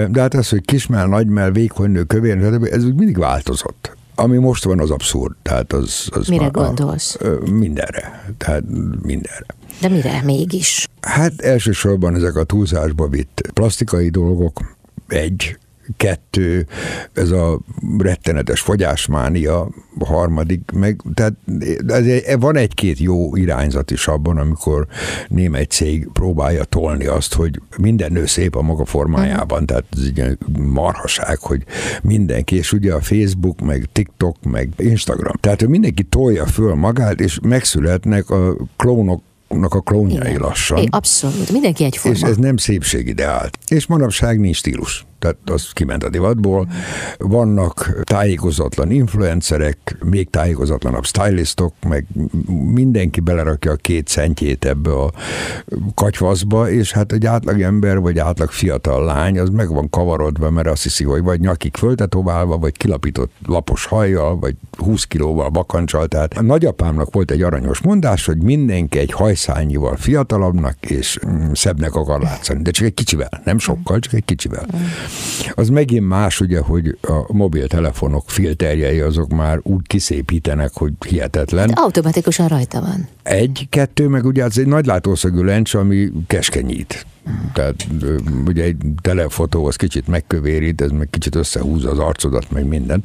S2: de hát az, hogy kismell, nagymell, vékonynő, kövér, ez úgy mindig változott. Ami most van, az abszurd. Tehát az, az
S1: Mire gondolsz?
S2: A, mindenre. Tehát mindenre.
S1: De mire mégis?
S2: Hát elsősorban ezek a túlzásba vitt plastikai dolgok, egy, kettő, ez a rettenetes fogyásmánia, harmadik, meg, tehát van egy-két jó irányzat is abban, amikor némely cég próbálja tolni azt, hogy minden nő szép a maga formájában, tehát ez egy marhaság, hogy mindenki, és ugye a Facebook, meg TikTok, meg Instagram. Tehát, mindenki tolja föl magát, és megszületnek a klónok a klónjai Igen. lassan. É,
S1: abszolút, mindenki egyforma.
S2: És ez nem szépségideál. És manapság nincs stílus tehát az kiment a divatból. Vannak tájékozatlan influencerek, még tájékozatlanabb stylistok, meg mindenki belerakja a két centjét ebbe a katyvaszba, és hát egy átlag ember, vagy átlag fiatal lány, az meg van kavarodva, mert azt hiszi, hogy vagy nyakig föltetoválva, vagy kilapított lapos hajjal, vagy 20 kilóval bakancsal. Tehát a nagyapámnak volt egy aranyos mondás, hogy mindenki egy hajszányival fiatalabbnak és mm, szebbnek akar látszani, de csak egy kicsivel, nem sokkal, csak egy kicsivel. Az megint más, ugye, hogy a mobiltelefonok filterjei azok már úgy kiszépítenek, hogy hihetetlen. De
S1: automatikusan rajta van.
S2: Egy, kettő, meg ugye az egy nagy látószögű lencs, ami keskenyít. Tehát ugye egy telefotó az kicsit megkövérít, ez meg kicsit összehúzza az arcodat, meg minden.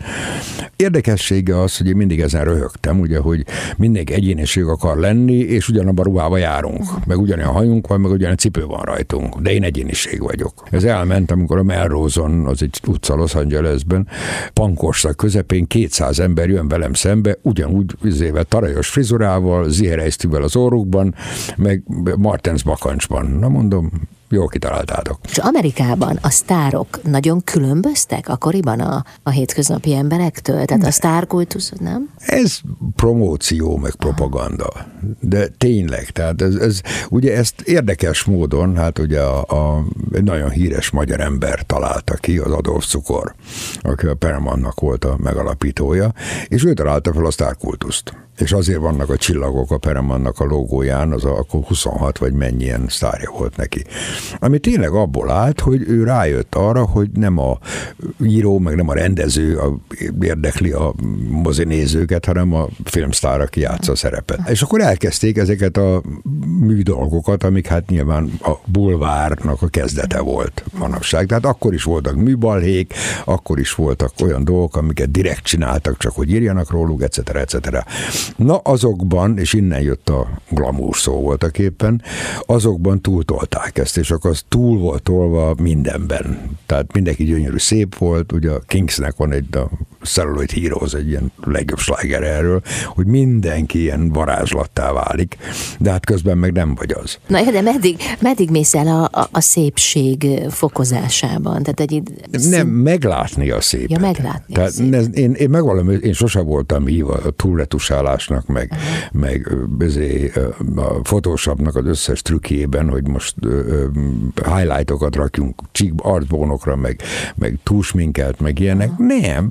S2: Érdekessége az, hogy én mindig ezen röhögtem, ugye, hogy mindenki egyéniség akar lenni, és ugyanabban a ruhába járunk. Meg ugyanolyan hajunk van, meg ugyanolyan cipő van rajtunk. De én egyéniség vagyok. Ez elment, amikor a Melrose-on, az egy utca Los Angelesben, pankorszak közepén 200 ember jön velem szembe, ugyanúgy üzével, tarajos frizurával, ziherejsztűvel az orrukban, meg Martens bakancsban. Na mondom, Jó kitaláltátok.
S1: És Amerikában a sztárok nagyon különböztek akkoriban a, a hétköznapi emberektől? Tehát ne. a sztárkultusz, nem?
S2: Ez promóció, meg propaganda. De tényleg, tehát ez, ez ugye ezt érdekes módon, hát ugye a, a, egy nagyon híres magyar ember találta ki, az Adolf Cukor, aki a Paramountnak volt a megalapítója, és ő találta fel a sztárkultuszt és azért vannak a csillagok a Peremannak a logóján, az a, akkor 26 vagy mennyien sztárja volt neki. Ami tényleg abból állt, hogy ő rájött arra, hogy nem a író, meg nem a rendező a, érdekli a mozinézőket, hanem a filmsztár, aki játsza a szerepet. És akkor elkezdték ezeket a műdolgokat, amik hát nyilván a bulvárnak a kezdete volt manapság. Tehát akkor is voltak műbalhék, akkor is voltak olyan dolgok, amiket direkt csináltak, csak hogy írjanak róluk, etc. etc. Na azokban, és innen jött a glamour szó voltak éppen, azokban túltolták ezt, és akkor az túl volt tolva mindenben. Tehát mindenki gyönyörű szép volt, ugye a Kingsnek van egy a Celluloid Heroes, egy ilyen legjobb sláger erről, hogy mindenki ilyen varázslattá válik, de hát közben meg nem vagy az.
S1: Na de meddig, meddig mész el a, a, a szépség fokozásában? Tehát egy,
S2: szín... Nem, meglátni a szépet.
S1: Ja, meglátni
S2: Tehát
S1: szép.
S2: én, én, én megvalom, én sosem voltam hív a túlretusálásnak, meg, uh-huh. meg bezé, a Photoshopnak az összes trükkében, hogy most uh, highlightokat rakjunk csík arcbónokra, meg, meg túlsminkelt, meg ilyenek. Uh-huh. Nem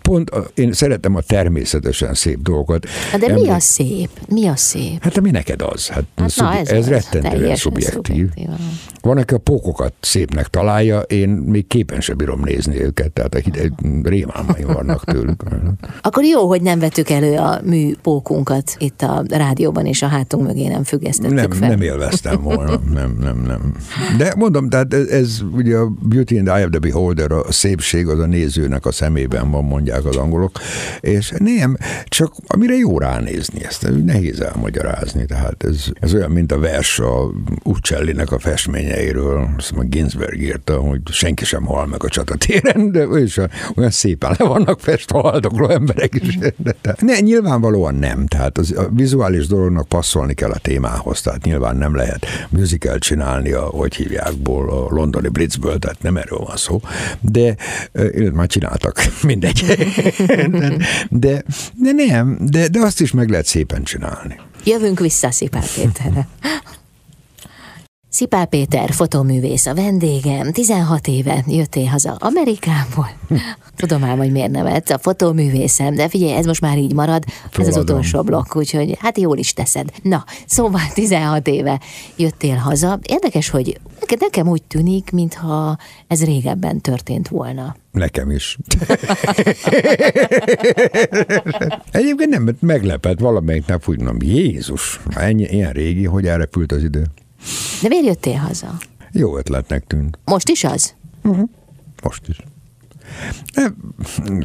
S2: pont én szeretem a természetesen szép dolgokat.
S1: De Emlék... mi a szép? Mi a szép?
S2: Hát ami neked az. Hát, hát szub... na, ez, ez rettentően szubjektív. Van, aki a pókokat szépnek találja, én még képen sem bírom nézni őket, tehát a hideg rémálmaim vannak tőlük.
S1: Akkor jó, hogy nem vettük elő a műpókunkat itt a rádióban, és a hátunk mögé nem függesztettük
S2: nem,
S1: fel.
S2: Nem élveztem volna, nem, nem, nem. De mondom, tehát ez, ez ugye a Beauty in the Eye of the Beholder, a szépség az a nézőnek a szemében van, mondja mondják az angolok, és nem, csak amire jó ránézni ezt, nehéz elmagyarázni, tehát ez, ez olyan, mint a vers a Uccellinek a festményeiről, azt mondja, Ginsberg írta, hogy senki sem hal meg a csatatéren, de is olyan szépen le vannak festve haldokló emberek is. De, de, ne, nyilvánvalóan nem, tehát az, a vizuális dolognak passzolni kell a témához, tehát nyilván nem lehet musical csinálni, a, hogy hívjákból, a londoni Blitzből, tehát nem erről van szó, de már csináltak, mindegy de, de, nem, de, de azt is meg lehet szépen csinálni.
S1: Jövünk vissza Péterre. Szipál Péter, fotoművész a vendégem, 16 éve jöttél haza Amerikából. Tudom ám, hogy miért nevet, a fotoművészem, de figyelj, ez most már így marad, Föladom. ez az utolsó blokk, úgyhogy hát jól is teszed. Na, szóval 16 éve jöttél haza. Érdekes, hogy nekem úgy tűnik, mintha ez régebben történt volna.
S2: Nekem is. Egyébként nem, meglepett valamelyik nap úgy mondom, Jézus, ennyi, ilyen régi, hogy elrepült az idő.
S1: De miért jöttél haza?
S2: Jó ötletnek tűnt.
S1: Most is az?
S2: Uh-huh. Most is. De,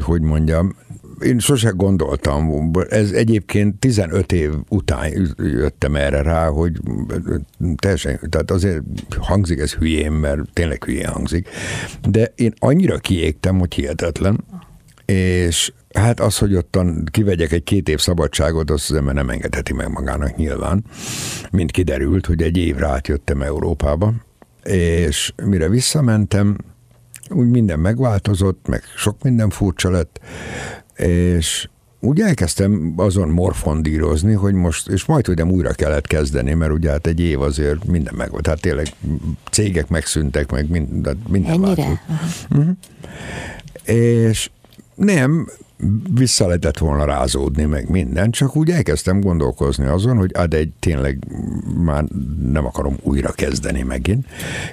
S2: hogy mondjam, én sose gondoltam, ez egyébként 15 év után jöttem erre rá, hogy teljesen, tehát azért hangzik ez hülyén, mert tényleg hülyén hangzik, de én annyira kiégtem, hogy hihetetlen, és hát az, hogy ottan kivegyek egy két év szabadságot, azt az ember nem engedheti meg magának nyilván, mint kiderült, hogy egy évre átjöttem Európába, és mire visszamentem, úgy minden megváltozott, meg sok minden furcsa lett, és úgy elkezdtem azon morfondírozni, hogy most, és majd hogy nem újra kellett kezdeni, mert ugye hát egy év azért minden meg volt, tehát tényleg cégek megszűntek, meg minden, minden
S1: Ennyire?
S2: Uh-huh. És nem, vissza lehetett volna rázódni, meg minden, csak úgy elkezdtem gondolkozni azon, hogy ad egy tényleg már nem akarom újra kezdeni megint.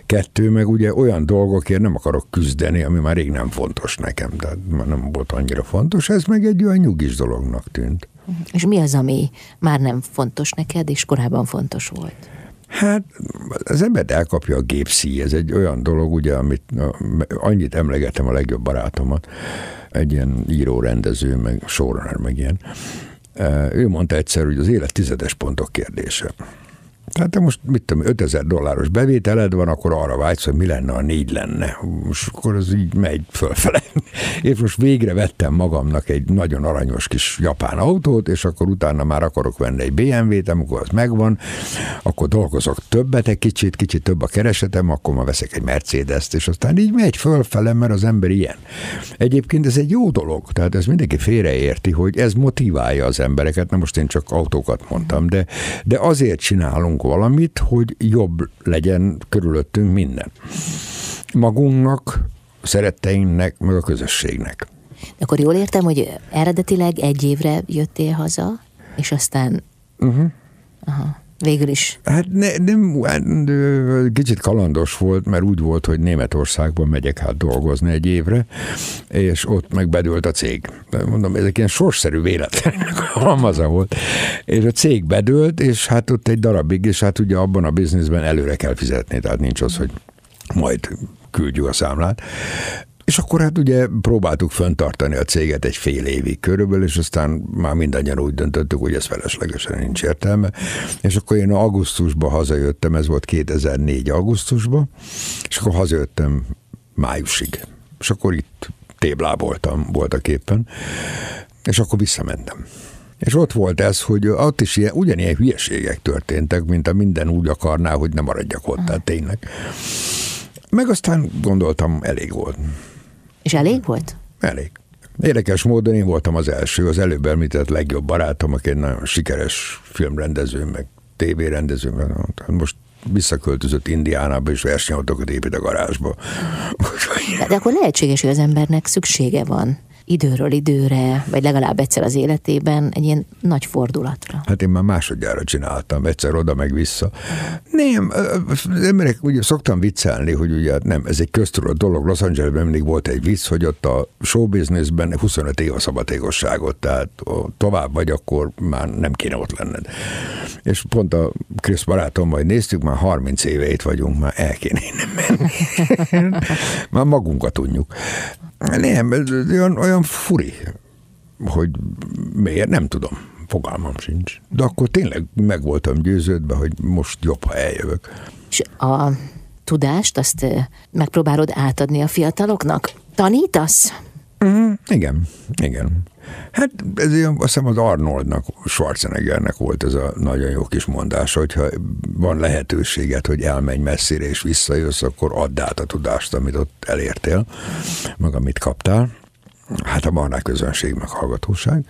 S2: Kettő, meg ugye olyan dolgokért nem akarok küzdeni, ami már rég nem fontos nekem, tehát már nem volt annyira fontos, ez meg egy olyan nyugis dolognak tűnt.
S1: És mi az, ami már nem fontos neked, és korábban fontos volt?
S2: Hát az ember elkapja a gépszí, ez egy olyan dolog, ugye, amit annyit emlegetem a legjobb barátomat, egy ilyen író, rendező, meg showrunner, meg ilyen. Ő mondta egyszer, hogy az élet tizedes pontok kérdése. Tehát te most, mit tudom, 5000 dolláros bevételed van, akkor arra vágysz, hogy mi lenne, a négy lenne. Most akkor az így megy fölfele. Én most végre vettem magamnak egy nagyon aranyos kis japán autót, és akkor utána már akarok venni egy BMW-t, amikor az megvan, akkor dolgozok többet egy kicsit, kicsit több a keresetem, akkor ma veszek egy Mercedes-t, és aztán így megy fölfele, mert az ember ilyen. Egyébként ez egy jó dolog, tehát ez mindenki félreérti, hogy ez motiválja az embereket, na most én csak autókat mondtam, de, de azért csinálunk valamit, hogy jobb legyen körülöttünk minden. Magunknak, szeretteinknek, meg a közösségnek.
S1: De akkor jól értem, hogy eredetileg egy évre jöttél haza, és aztán... Uh-huh. Aha végül is?
S2: Hát ne, nem, hát, kicsit kalandos volt, mert úgy volt, hogy Németországban megyek hát dolgozni egy évre, és ott meg bedőlt a cég. Mondom, ezek ilyen sorszerű véletlenek halmaza volt. És a cég bedőlt, és hát ott egy darabig, és hát ugye abban a bizniszben előre kell fizetni, tehát nincs az, hogy majd küldjük a számlát. És akkor hát ugye próbáltuk föntartani a céget egy fél évig körülbelül, és aztán már mindannyian úgy döntöttük, hogy ez feleslegesen nincs értelme. És akkor én augusztusban hazajöttem, ez volt 2004 augusztusban, és akkor hazajöttem májusig. És akkor itt tébláboltam voltak éppen, és akkor visszamentem. És ott volt ez, hogy ott is ilyen, ugyanilyen hülyeségek történtek, mint a minden úgy akarná, hogy nem maradjak ott, tehát tényleg. Meg aztán gondoltam, elég volt.
S1: És elég volt?
S2: Elég. Érdekes módon én voltam az első, az előbb említett legjobb barátom, aki egy nagyon sikeres filmrendező, meg tévérendező, meg most visszaköltözött Indiánába, és versenyautókat épít a garázsba.
S1: De, de akkor lehetséges, hogy az embernek szüksége van időről időre, vagy legalább egyszer az életében egy ilyen nagy fordulatra.
S2: Hát én már másodjára csináltam, egyszer oda meg vissza. Nem, az emberek ugye szoktam viccelni, hogy ugye hát nem, ez egy köztudott dolog. Los Angelesben mindig volt egy vicc, hogy ott a showbusinessben 25 év a szabadégosságot, tehát tovább vagy, akkor már nem kéne ott lenned. És pont a Krisz barátom majd néztük, már 30 éve itt vagyunk, már el kéne innen menni. már magunkat tudjuk. Nem, olyan, olyan furi, hogy miért, nem tudom. Fogalmam sincs. De akkor tényleg meg voltam győződve, hogy most jobb, ha eljövök.
S1: És a tudást, azt megpróbálod átadni a fiataloknak? Tanítasz?
S2: Mm, igen, igen. Hát ez olyan, azt hiszem az Arnoldnak, Schwarzeneggernek volt ez a nagyon jó kis mondás, hogyha van lehetőséget, hogy elmenj messzire és visszajössz, akkor add át a tudást, amit ott elértél, meg amit kaptál. Hát a barnák közönség, meg hallgatóság.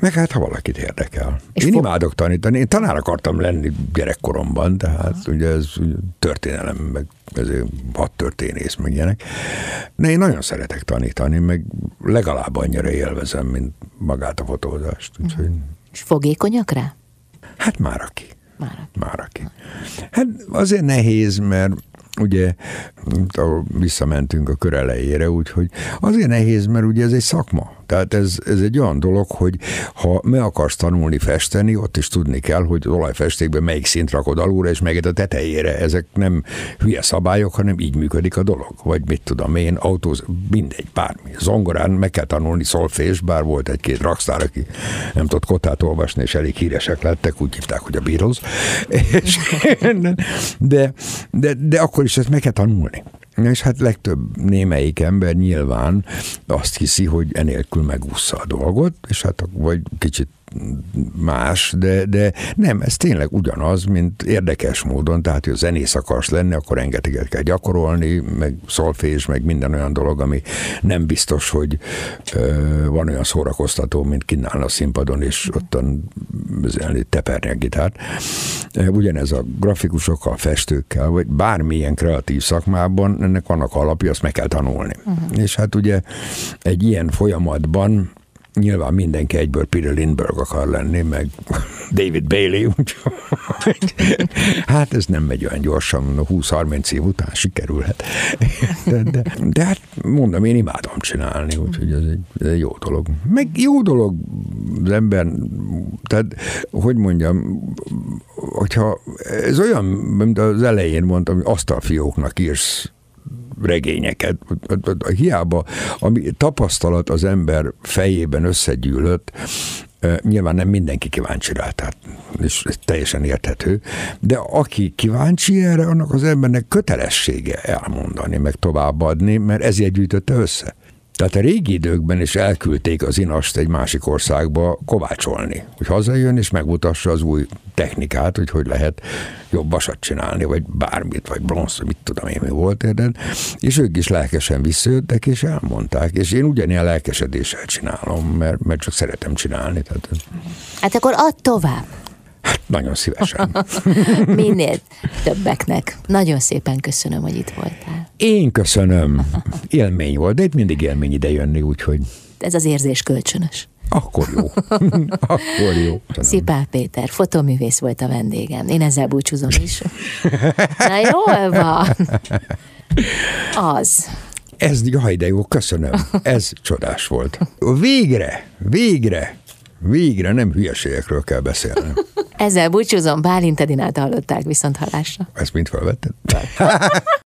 S2: Meg hát, ha valakit érdekel. És Én fog... imádok tanítani. Én tanár akartam lenni gyerekkoromban, tehát uh-huh. ugye ez történelem, meg ez hat történész, meg ilyenek. De én nagyon szeretek tanítani, meg legalább annyira élvezem, mint magát a fotózást. Úgyhogy...
S1: És fogékonyak rá?
S2: Hát már aki. Már aki. Már aki. Hát azért nehéz, mert ugye visszamentünk a kör elejére, úgyhogy azért nehéz, mert ugye ez egy szakma. Tehát ez, ez egy olyan dolog, hogy ha meg akarsz tanulni festeni, ott is tudni kell, hogy az olajfestékben melyik szint rakod alulra, és meg a tetejére. Ezek nem hülye szabályok, hanem így működik a dolog. Vagy mit tudom én, autóz, mindegy, bármi. Zongorán meg kell tanulni szolfés, bár volt egy-két raksztár, aki nem tudott kotát olvasni, és elég híresek lettek, úgy hívták, hogy a Beatles. De, de, de akkor is ezt meg kell tanulni. És hát legtöbb némelyik ember nyilván azt hiszi, hogy enélkül megúszza a dolgot, és hát vagy kicsit más, de, de nem, ez tényleg ugyanaz, mint érdekes módon, tehát, hogy a zenész akarsz lenni, akkor rengeteget kell gyakorolni, meg szolfés, meg minden olyan dolog, ami nem biztos, hogy ö, van olyan szórakoztató, mint kínálni a színpadon, és ottan teperni a gitárt. Ugyanez a grafikusokkal, festőkkel, vagy bármilyen kreatív szakmában, ennek vannak alapja, azt meg kell tanulni. Uh-huh. És hát ugye egy ilyen folyamatban nyilván mindenki egyből Peter Lindbergh akar lenni, meg David Bailey, hát ez nem megy olyan gyorsan, 20-30 év után sikerülhet. De, de, de hát mondom, én imádom csinálni, úgyhogy ez egy, ez egy jó dolog. Meg jó dolog az ember, tehát hogy mondjam, hogyha ez olyan, mint az elején mondtam, hogy asztalfióknak írsz regényeket. Hiába, ami tapasztalat az ember fejében összegyűlött, Nyilván nem mindenki kíváncsi rá, tehát, és ez teljesen érthető, de aki kíváncsi erre, annak az embernek kötelessége elmondani, meg továbbadni, mert ezért gyűjtötte össze. Tehát a régi időkben is elküldték az inast egy másik országba kovácsolni, hogy hazajön és megmutassa az új technikát, hogy hogy lehet jobb vasat csinálni, vagy bármit, vagy bronz, mit tudom én mi volt érden, és ők is lelkesen visszajöttek, és elmondták, és én ugyanilyen lelkesedéssel csinálom, mert, mert csak szeretem csinálni. Tehát...
S1: Hát akkor add tovább.
S2: Hát nagyon szívesen.
S1: Minél többeknek. Nagyon szépen köszönöm, hogy itt voltál.
S2: Én köszönöm. Élmény volt, de itt mindig élmény ide jönni, úgyhogy...
S1: Ez az érzés kölcsönös.
S2: Akkor jó. Akkor jó.
S1: Szipál Péter, fotoművész volt a vendégem. Én ezzel búcsúzom is. Na jól van. Az.
S2: Ez, jaj, de jó, köszönöm. Ez csodás volt. Végre, végre, végre nem hülyeségekről kell beszélni.
S1: Ezzel búcsúzom, Bálint Edinát hallották viszont hallásra.
S2: Ezt mind felvetted?